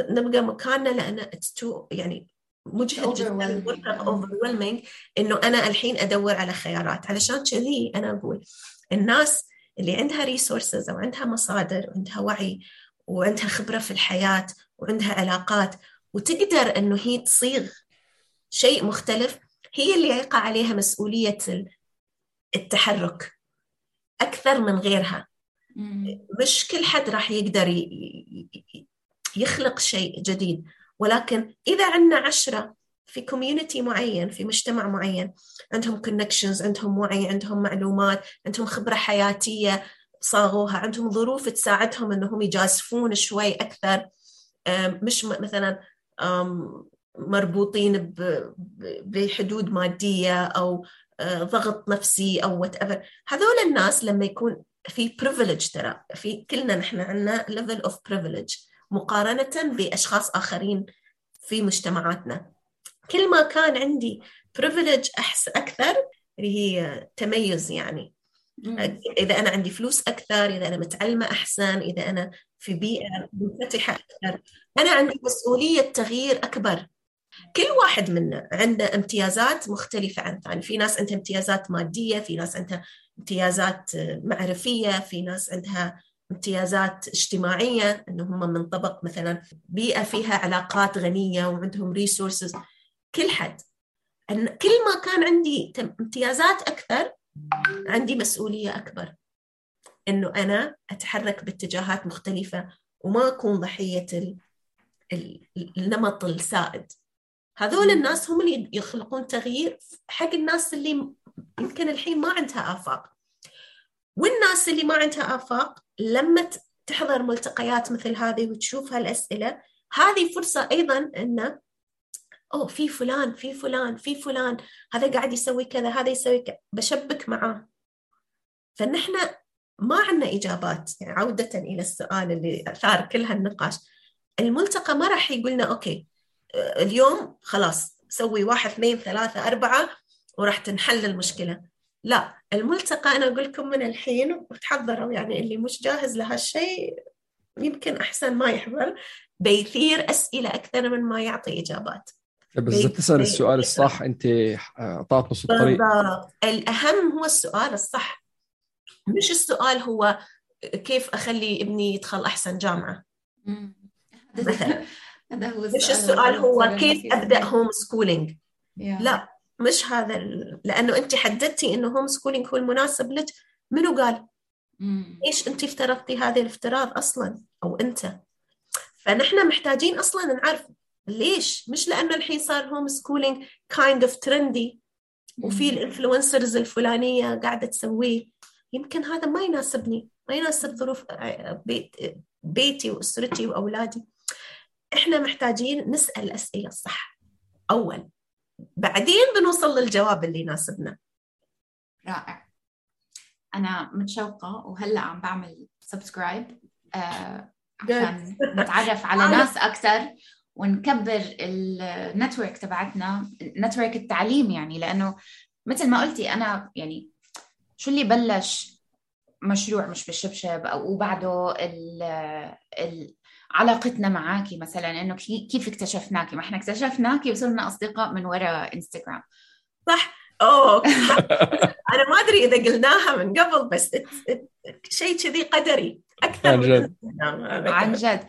نبقى مكاننا لأن يعني مجهد جدا overwhelming. إنه أنا الحين أدور على خيارات. علشان كذي أنا أقول الناس اللي عندها resources أو عندها مصادر وعندها وعي وعندها خبرة في الحياة وعندها علاقات وتقدر إنه هي تصيغ شيء مختلف هي اللي يقع عليها مسؤولية التحرك أكثر من غيرها. مش كل حد راح يقدر يخلق شيء جديد. ولكن إذا عندنا عشرة في community معين في مجتمع معين عندهم connections عندهم وعي عندهم معلومات عندهم خبرة حياتية صاغوها عندهم ظروف تساعدهم إنهم يجازفون شوي أكثر مش مثلا مربوطين بحدود مادية أو آه، ضغط نفسي أو whatever هذول الناس لما يكون في privilege ترى في كلنا نحن عندنا level of privilege مقارنة بأشخاص آخرين في مجتمعاتنا. كل ما كان عندي privilege أحس أكثر اللي هي تميز يعني. إذا أنا عندي فلوس أكثر إذا أنا متعلمة أحسن إذا أنا في بيئة منفتحة أكثر. أنا عندي مسؤولية تغيير أكبر. كل واحد منا عنده امتيازات مختلفة عن ثاني في ناس عندها امتيازات مادية في ناس عندها امتيازات معرفية في ناس عندها امتيازات اجتماعية أنه هم من طبق مثلا بيئة فيها علاقات غنية وعندهم ريسورسز كل حد. أن كل ما كان عندي امتيازات أكثر عندي مسؤولية أكبر. أنه أنا أتحرك باتجاهات مختلفة وما أكون ضحية النمط السائد. هذول الناس هم اللي يخلقون تغيير حق الناس اللي يمكن الحين ما عندها آفاق. والناس اللي ما عندها آفاق لما تحضر ملتقيات مثل هذه وتشوف هالأسئلة هذه فرصة أيضا أنه أوه في فلان في فلان في فلان هذا قاعد يسوي كذا هذا يسوي كذا بشبك معاه. فنحن ما عندنا إجابات يعني عودة إلى السؤال اللي أثار كل هالنقاش. الملتقى ما راح يقولنا أوكي اليوم خلاص سوي واحد اثنين ثلاثة أربعة وراح تنحل المشكلة. لا الملتقى أنا أقول لكم من الحين وتحضروا يعني اللي مش جاهز لهالشيء يمكن أحسن ما يحضر بيثير أسئلة أكثر من ما يعطي إجابات. بس إذا تسأل السؤال الصح أنت أعطات نص الطريق. الأهم هو السؤال الصح. مش السؤال هو كيف أخلي ابني يدخل أحسن جامعة؟ مثلا. هذا هو مش السؤال هو كيف أبدأ homeschooling لا. مش هذا لأنه أنت حددتي إنه homeschooling هو المناسب لك. منو قال؟ ليش أنت افترضتي هذا الافتراض أصلا؟ أو أنت؟ فنحن محتاجين أصلا نعرف ليش؟ مش لأنه الحين صار homeschooling kind of trendy وفي ال influencers الفلانية قاعدة تسويه. يمكن هذا ما يناسبني. ما يناسب ظروف بيت بيتي وأسرتي وأولادي. إحنا محتاجين نسأل الاسئله الصح أول بعدين بنوصل للجواب اللي يناسبنا. رائع. أنا متشوقة وهلأ عم بعمل subscribe آه عشان نتعرف على ناس أكثر ونكبر ال network تبعتنا network التعليم يعني لأنه مثل ما قلتي أنا يعني شو اللي بلش مشروع مش بالشبشب أو وبعده ال ال علاقتنا معاكي مثلا إنه كيف اكتشفناكي؟ ما إحنا اكتشفناكي وصرنا أصدقاء من وراء انستغرام صح؟ أوه أنا ما أدري إذا قلناها من قبل بس شيء كذي قدري. أكثر عن جد. عن جد.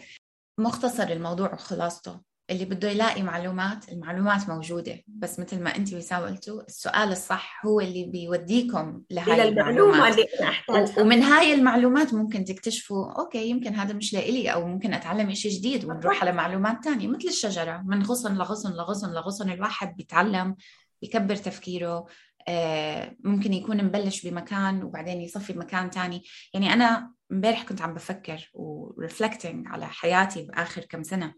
مختصر الموضوع وخلاصته. اللي بده يلاقي معلومات المعلومات موجودة. بس مثل ما أنت وسام قلتوا السؤال الصح هو اللي بيوديكم لهاي المعلومات. اللي أحتاجها. ومن هاي المعلومات ممكن تكتشفوا okay يمكن هذا مش لإلي أو ممكن أتعلم إشي جديد ونروح على معلومات تانية مثل الشجرة. من غصن لغصن لغصن لغصن الواحد بيتعلم بيكبر تفكيره آه، ممكن يكون مبلش بمكان وبعدين يصفي بمكان تاني. يعني أنا امبارح كنت عم بفكر و reflecting على حياتي بآخر كم سنة.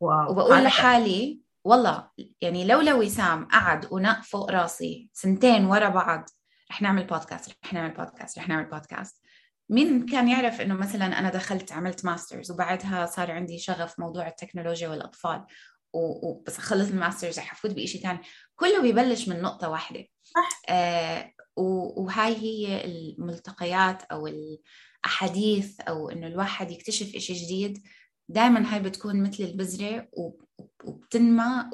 wow. وبقول لحالي والله يعني لولا وسام قعد ونق فوق راسي سنتين ورا بعض رح نعمل بودكاست رح نعمل بودكاست رح نعمل بودكاست مين كان يعرف إنه مثلا أنا دخلت عملت masters وبعدها صار عندي شغف موضوع التكنولوجيا والأطفال؟ وبس اخلص ال masters رح أفوت بشيء ثاني كله بيبلش من نقطة واحدة. صح. آه وهاي هي الملتقيات أو الأحاديث أو إنه الواحد يكتشف شيء جديد دائما هاي بتكون مثل البذرة وبتنمى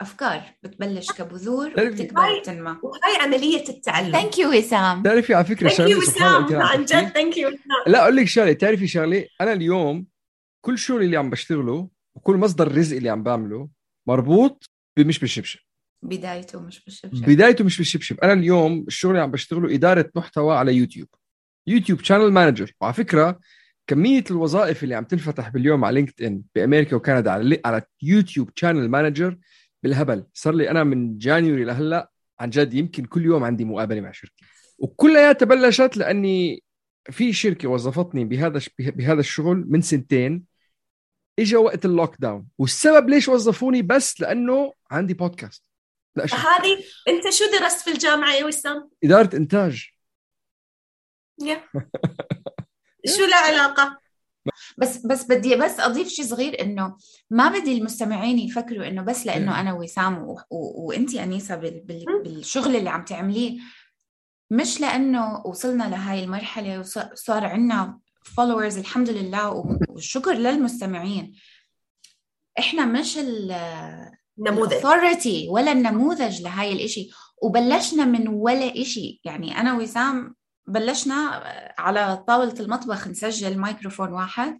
وأفكار بتبلش كبذور وبتكبر وبتنمى. وهاي عملية التعلم. thank you وسام تعرفي على فكرة شغلة سبحان عن جد thank you لا أقول لك شغلة. تعرفي شغلة؟ أنا اليوم كل شغل اللي عم بشتغله وكل مصدر الرزق اللي عم بعمله مربوط مش بالشبشب. بدايته مش بالشبشب. بدايته مش بالشبشب. أنا اليوم الشغل اللي عم بشتغله إدارة محتوى على يوتيوب. يوتيوب channel manager وعلى فكرة كمية الوظائف اللي عم تنفتح باليوم على لينكد ان بأمريكا وكندا على على يوتيوب channel manager بالهبل. صار لي أنا من January لهلأ عن جد يمكن كل يوم عندي مقابلة مع شركة. وكلياتها بلشت لأني في شركة وظفتني بهذا بهذا الشغل من سنتين. اجى وقت ال lockdown والسبب ليش وظفوني؟ بس لأنه عندي بودكاست لا هذه أنت شو درست في الجامعة يا وسام؟ إدارة إنتاج. Yeah. شو له علاقة؟ بس بس بدي بس أضيف شيء صغير إنه ما بدي المستمعين يفكروا إنه بس لإنه أنا وسام وانت أنيسة بالشغل اللي عم تعمليه مش لإنه وصلنا لهاي المرحلة وصار عندنا followers الحمد لله والشكر للمستمعين. إحنا مش النموذج ولا النموذج لهاي الإشي وبلشنا من ولا إشي. يعني أنا وسام بلشنا على طاولة المطبخ نسجل مايكروفون واحد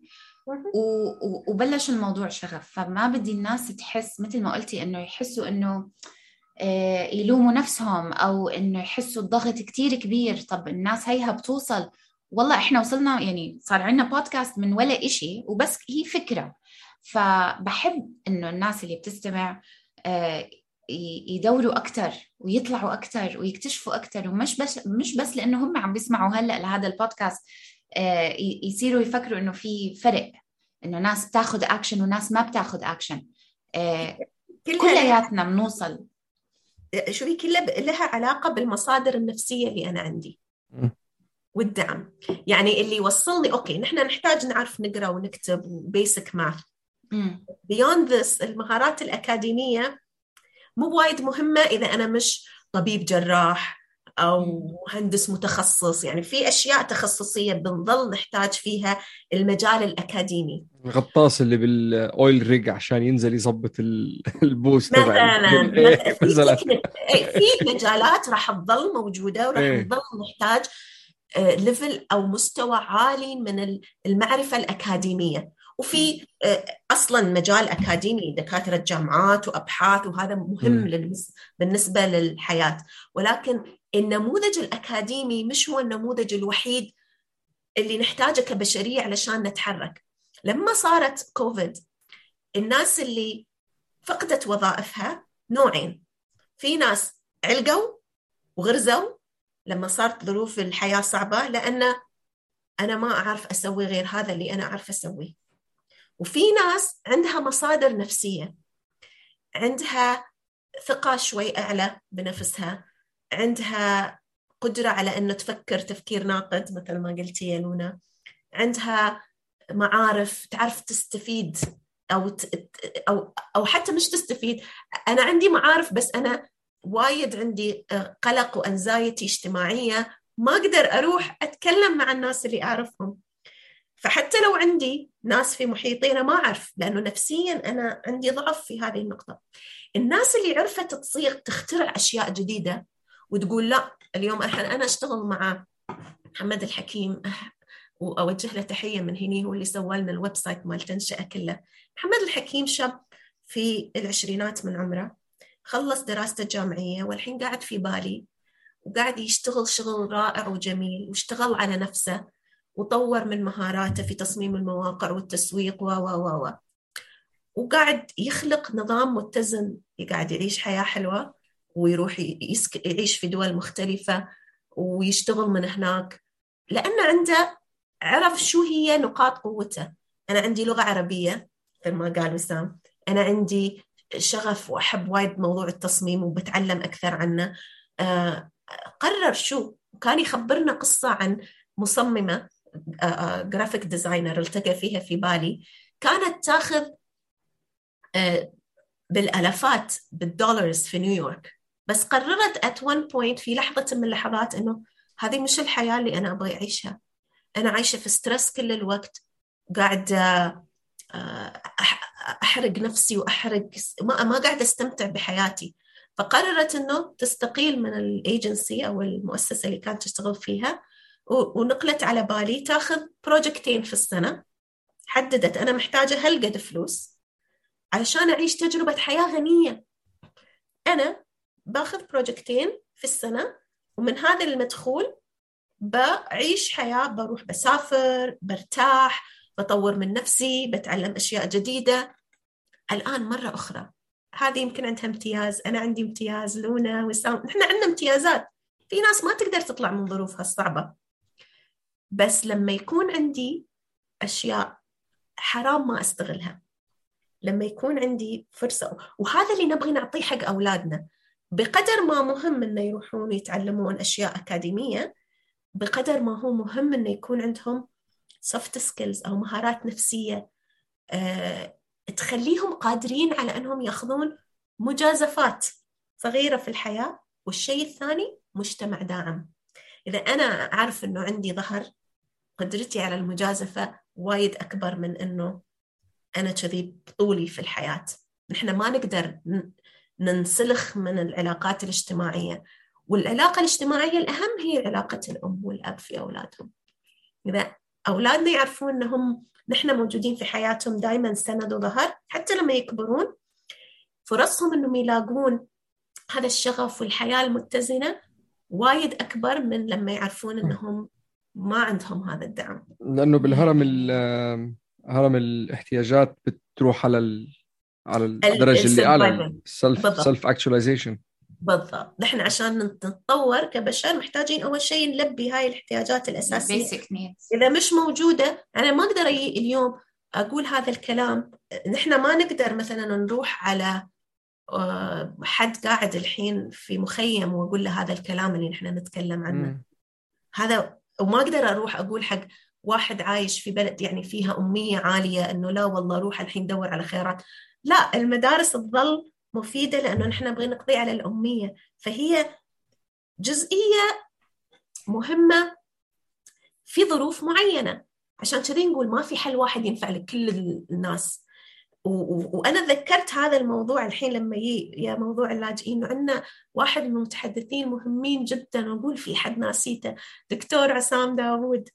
وبلش الموضوع شغف. فما بدي الناس تحس مثل ما قلتي إنه يحسوا إنه آه، يلوموا نفسهم أو إنه يحسوا الضغط كتير كبير. طب الناس هيها بتوصل. والله إحنا وصلنا يعني صار عندنا بودكاست من ولا إشي وبس هي فكرة. فبحب إنه الناس اللي بتستمع آه، يدوروا أكثر ويطلعوا أكثر ويكتشفوا أكثر ومش بس مش بس لأنه هم عم بيسمعوا هلأ لهذا البودكاست آه، يصيروا يفكروا إنه في فرق إنه ناس بتاخذ اكشن وناس ما بتاخذ اكشن آه، كلياتنا بنوصل. شوفي كلها لها علاقة بالمصادر النفسية اللي أنا عندي. والدعم. يعني اللي يوصلني okay نحن نحتاج نعرف نقرأ ونكتب و basic math beyond this المهارات الأكاديمية مو وايد مهمة إذا أنا مش طبيب جراح أو مهندس متخصص. يعني في أشياء تخصصية بنظل نحتاج فيها المجال الأكاديمي. الغطاس اللي بال oil rig عشان ينزل يظبط ال post مثلا إيه، في مجالات راح تظل موجودة وراح إيه. نظل نحتاج level آه، أو مستوى عالي من المعرفة الأكاديمية. وفي آه، أصلا مجال أكاديمي دكاترة جامعات وأبحاث وهذا مهم بالنسبة للحياة. ولكن النموذج الأكاديمي مش هو النموذج الوحيد اللي نحتاجه كبشرية علشان نتحرك. لما صارت كوفيد الناس اللي فقدت وظائفها نوعين. في ناس علقوا وغرزوا لما صارت ظروف الحياة صعبة لأن أنا ما أعرف أسوي غير هذا اللي أنا أعرف أسويه. وفي ناس عندها مصادر نفسية عندها ثقة شوي أعلى بنفسها عندها قدرة على إنه تفكر تفكير ناقد مثل ما قلتي يا لونا عندها معارف تعرف تستفيد أو أو أو حتى مش تستفيد. أنا عندي معارف بس أنا وايد عندي آه، قلق وانزايتي اجتماعية ما أقدر أروح أتكلم مع الناس اللي أعرفهم. فحتى لو عندي ناس في محيطي أنا ما أعرف لأنه نفسيا أنا عندي ضعف في هذه النقطة. الناس اللي عرفت تصيغ تخترع أشياء جديدة وتقول لا اليوم أنا أشتغل مع محمد الحكيم وأوجه له تحية من هني هو اللي سوى لنا ال website مال تنشئه كله. محمد الحكيم شاب في العشرينات من عمره خلص دراسته الجامعية والحين قاعد في بالي وقاعد يشتغل شغل رائع وجميل واشتغل على نفسه. وطور من مهاراته في تصميم المواقع والتسويق و و و وقاعد يخلق نظام متزن قاعد يعيش حياة حلوة ويروح يسك... يعيش في دول مختلفة ويشتغل من هناك. لأنه عنده عرف شو هي نقاط قوته. أنا عندي لغة عربية مثل ما قال وسام. أنا عندي شغف وأحب وايد موضوع التصميم وبتعلم أكثر عنه. آه قرر شو؟ كان يخبرنا قصة عن مصممة graphic designer التقى فيها في بالي. كانت تاخذ آه، بالالافات بال dollars في نيويورك بس قررت at one point في لحظة من اللحظات إنه هذه مش الحياة اللي أنا أبغى أعيشها. أنا عايشة في stress كل الوقت. قاعدة آه، أحرق نفسي وأحرق ما ما قاعدة أستمتع بحياتي. فقررت إنه تستقيل من الايجنسي أو المؤسسة اللي كانت تشتغل فيها. ونقلت على بالي تاخذ بروجكتين في السنة حددت أنا محتاجة هالقد فلوس؟ علشان أعيش تجربة حياة غنية. أنا باخذ بروجكتين في السنة ومن هذا المدخول بعيش حياة بروح بسافر برتاح بطور من نفسي بتعلم أشياء جديدة. الآن مرة أخرى. هذه يمكن عندها امتياز أنا عندي امتياز لونا وسام. إحنا عندنا امتيازات. في ناس ما تقدر تطلع من ظروفها الصعبة. بس لما يكون عندي أشياء حرام ما أستغلها. لما يكون عندي فرصة. وهذا اللي نبغي نعطيه حق أولادنا. بقدر ما مهم إنه يروحون يتعلمون أشياء أكاديمية بقدر ما هو مهم إنه يكون عندهم soft skills أو مهارات نفسية أه تخليهم قادرين على إنهم يأخذون مجازفات صغيرة في الحياة. والشيء الثاني مجتمع داعم. إذا أنا أعرف إنه عندي ظهر قدرتي على المجازفة وايد أكبر من إنه أنا كذي طولي في الحياة. نحن ما نقدر ننسلخ من العلاقات الاجتماعية والعلاقة الاجتماعية الأهم هي علاقة الأم والأب في أولادهم. إذا أولادنا يعرفون إنهم نحن موجودين في حياتهم دائما سند وظهر حتى لما يكبرون فرصهم إنهم يلاقون هذا الشغف والحياة المتزنة وايد أكبر من لما يعرفون إنهم ما عندهم هذا الدعم. لأنه بالهرم هرم الاحتياجات بتروح على ال... على الدرجه اللي اعلى self self actualization بالضبط. نحن عشان نتطور كبشر محتاجين أول شيء نلبي هاي الاحتياجات الأساسية. إذا مش موجودة أنا ما أقدر اليوم أقول هذا الكلام. نحن ما نقدر مثلا نروح على آه، حد قاعد الحين في مخيم وأقول له هذا الكلام اللي نحن نتكلم عنه. م. هذا وما أقدر أروح أقول حق واحد عايش في بلد يعني فيها اميه عالية إنه لا والله روح الحين دور على خيارات لا المدارس تظل مفيدة لأنه نحن نبغى نقضي على الاميه فهي جزئية مهمة في ظروف معينة. عشان كذي نقول ما في حل واحد ينفع لكل الناس. وأنا تذكرت هذا الموضوع الحين لما يا موضوع اللاجئين وعندنا واحد من المتحدثين مهمين جدا وأقول في حد ناسيته دكتور عسام داوود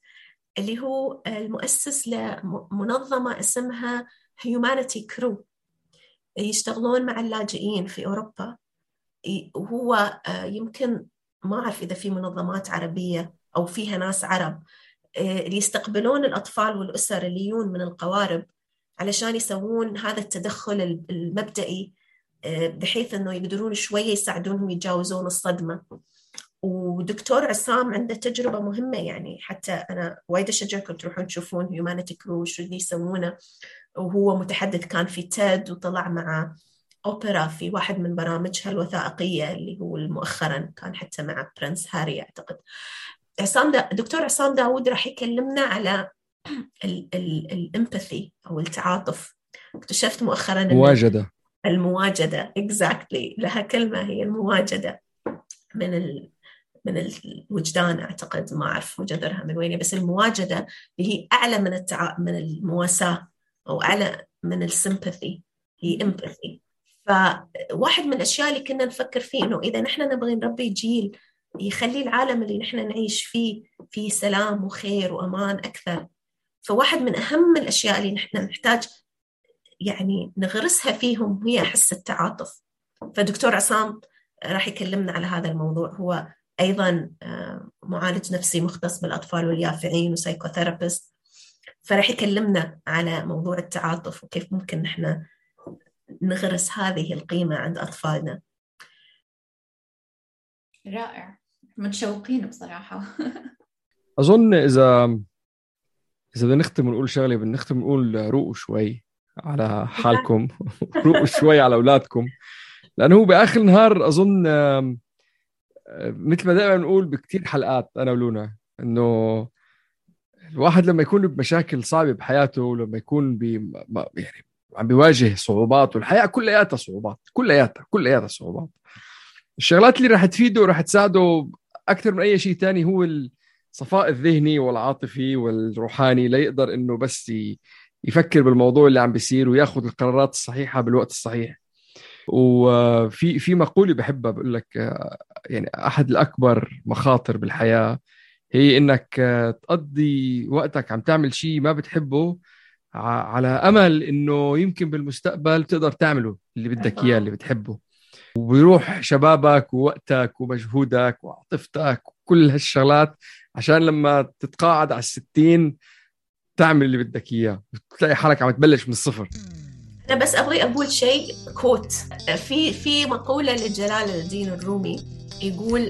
اللي هو المؤسس لمنظمة اسمها هيومانيتي كرو يشتغلون مع اللاجئين في أوروبا. وهو يمكن ما أعرف إذا في منظمات عربية أو فيها ناس عرب اللي يستقبلون الأطفال والأسر اللي يجون من القوارب. علشان يسوون هذا التدخل المبدئي آه، بحيث إنه يقدرون شوية يساعدونهم يتجاوزون الصدمة. ودكتور عصام عنده تجربة مهمة يعني حتى أنا وايد أشجعكم تروحون تشوفون هيومانيتي كرو شو اللي يسوونه. وهو متحدث كان في تيد وطلع مع أوبرا في واحد من برامجها الوثائقية اللي هو مؤخرا كان حتى مع برنس هاري أعتقد. عصام دا دكتور عصام داود راح يكلمنا على الامباثي أو التعاطف. اكتشفت مؤخرا مواجدة. المواجدة exactly لها كلمة هي المواجدة. من ال... من الوجدان أعتقد ما أعرف مجذرها من وين بس المواجدة اللي هي أعلى من التع... من المواساة أو أعلى من ال sympathy هي empathy فواحد من الأشياء اللي كنا نفكر فيه إنه إذا نحن نبغي نربي جيل يخلي العالم اللي نحن نعيش فيه فيه سلام وخير وأمان أكثر فواحد من أهم الأشياء اللي نحن نحتاج يعني نغرسها فيهم هي حس التعاطف. فدكتور عصام راح يكلمنا على هذا الموضوع. هو أيضا آه، معالج نفسي مختص بالأطفال واليافعين و psychotherapist. فراح يكلمنا على موضوع التعاطف وكيف ممكن نحن نغرس هذه القيمة عند أطفالنا. رائع. متشوقين بصراحة. أظن إذا إذا بدنا نختم ونقول شغلة بدنا نختم ونقول روقوا شوي على حالكم. روقوا شوي على أولادكم. لأنه هو بآخر النهار أظن مثل ما دائما نقول بكثير حلقات أنا ولونا. إنه الواحد لما يكون بمشاكل صعبة بحياته لما يكون بي يعني عم بيواجه صعوبات والحياة كلياتها صعوبات كلياتها كلياتها صعوبات. الشغلات اللي راح تفيده وراح تساعده أكثر من أي شيء ثاني هو الصفاء الذهني والعاطفي والروحاني ليقدر إنه بس يفكر بالموضوع اللي عم بيصير وياخذ القرارات الصحيحة بالوقت الصحيح. وفي في مقولة بحبها بقول لك يعني أحد الأكبر مخاطر بالحياة هي إنك تقضي وقتك عم تعمل شيء ما بتحبه على أمل إنه يمكن بالمستقبل تقدر تعمله اللي بدك إياه اللي بتحبه. وبيروح شبابك ووقتك ومجهودك وعاطفتك وكل هالشغلات عشان لما تتقاعد على الستين تعمل اللي بدك إياه. وتلاقي حالك عم تبلش من الصفر. أنا بس أبغي أقول شيء كوت في في مقولة لجلال الدين الرومي يقول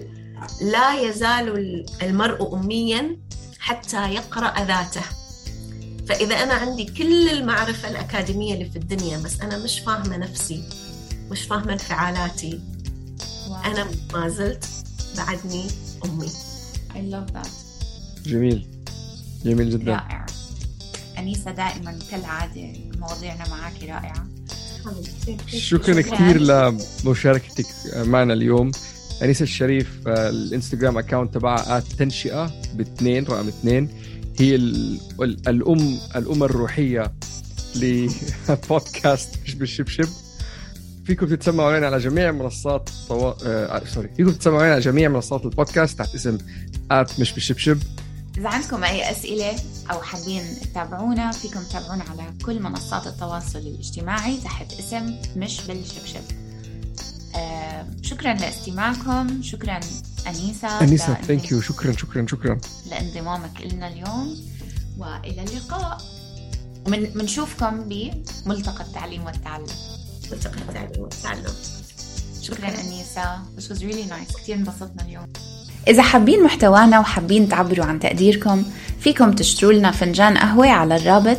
لا يزال المرء اميا حتى يقرأ ذاته. فإذا أنا عندي كل المعرفة الأكاديمية اللي في الدنيا بس أنا مش فاهمة نفسي مش فاهمة انفعالاتي واو. أنا ما زلت بعدني أمي. I love that. جميل. جميل جدا. رائع. أنيسة دائما كالعادة مواضيعنا معك رائعة. شكرا كثير لمشاركتك معنا اليوم. أنيسة الشريف آه، الإنستغرام account تبعها تنشئة باثنين رقم اثنين. هي الأم الأم الروحية لبودكاست مش بالشبشب. فيكم تتسمعوا علينا على جميع منصات طو... آه... sorry فيكم تتسمعوا علينا على جميع منصات البودكاست تحت اسم at مش بالشبشب إذا عندكم أي أسئلة أو حابين تتابعونا فيكم تتابعونا على كل منصات التواصل الاجتماعي تحت اسم مش بالشبشب. آه شكرا لاستماعكم شكرا أنيسة أنيسة ثانك يو شكرا شكرا شكرا. لانضمامك لنا اليوم وإلى اللقاء. من منشوفكم بملتقى التعليم والتعلم. ملتقى التعليم والتعلم. شكرا أنيسة. This was really nice. كثير انبسطنا اليوم. إذا حابين محتوانا وحابين تعبروا عن تقديركم فيكم تشتروا لنا فنجان قهوة على الرابط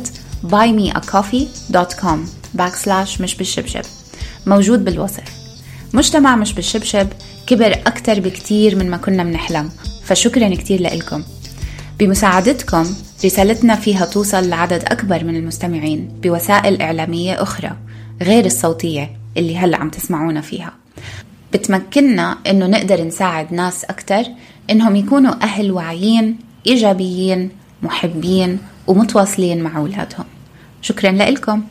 buymeacoffee.com backslash مش بالشبشب. موجود بالوصف. مجتمع مش بالشبشب كبر أكتر بكتير من ما كنا بنحلم. فشكرا كتير لكم بمساعدتكم رسالتنا فيها توصل لعدد أكبر من المستمعين بوسائل إعلامية أخرى غير الصوتية اللي هلأ عم تسمعونا فيها. بتمكننا إنه نقدر نساعد ناس أكتر إنهم يكونوا أهل واعيين إيجابيين محبين ومتواصلين مع أولادهم شكرا لكم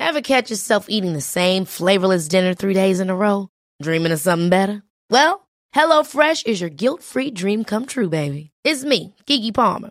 Ever catch yourself eating the same flavorless dinner three days in a row? Dreaming of something better? Well, HelloFresh is your guilt-free dream come true, baby. It's me, Kiki Palmer.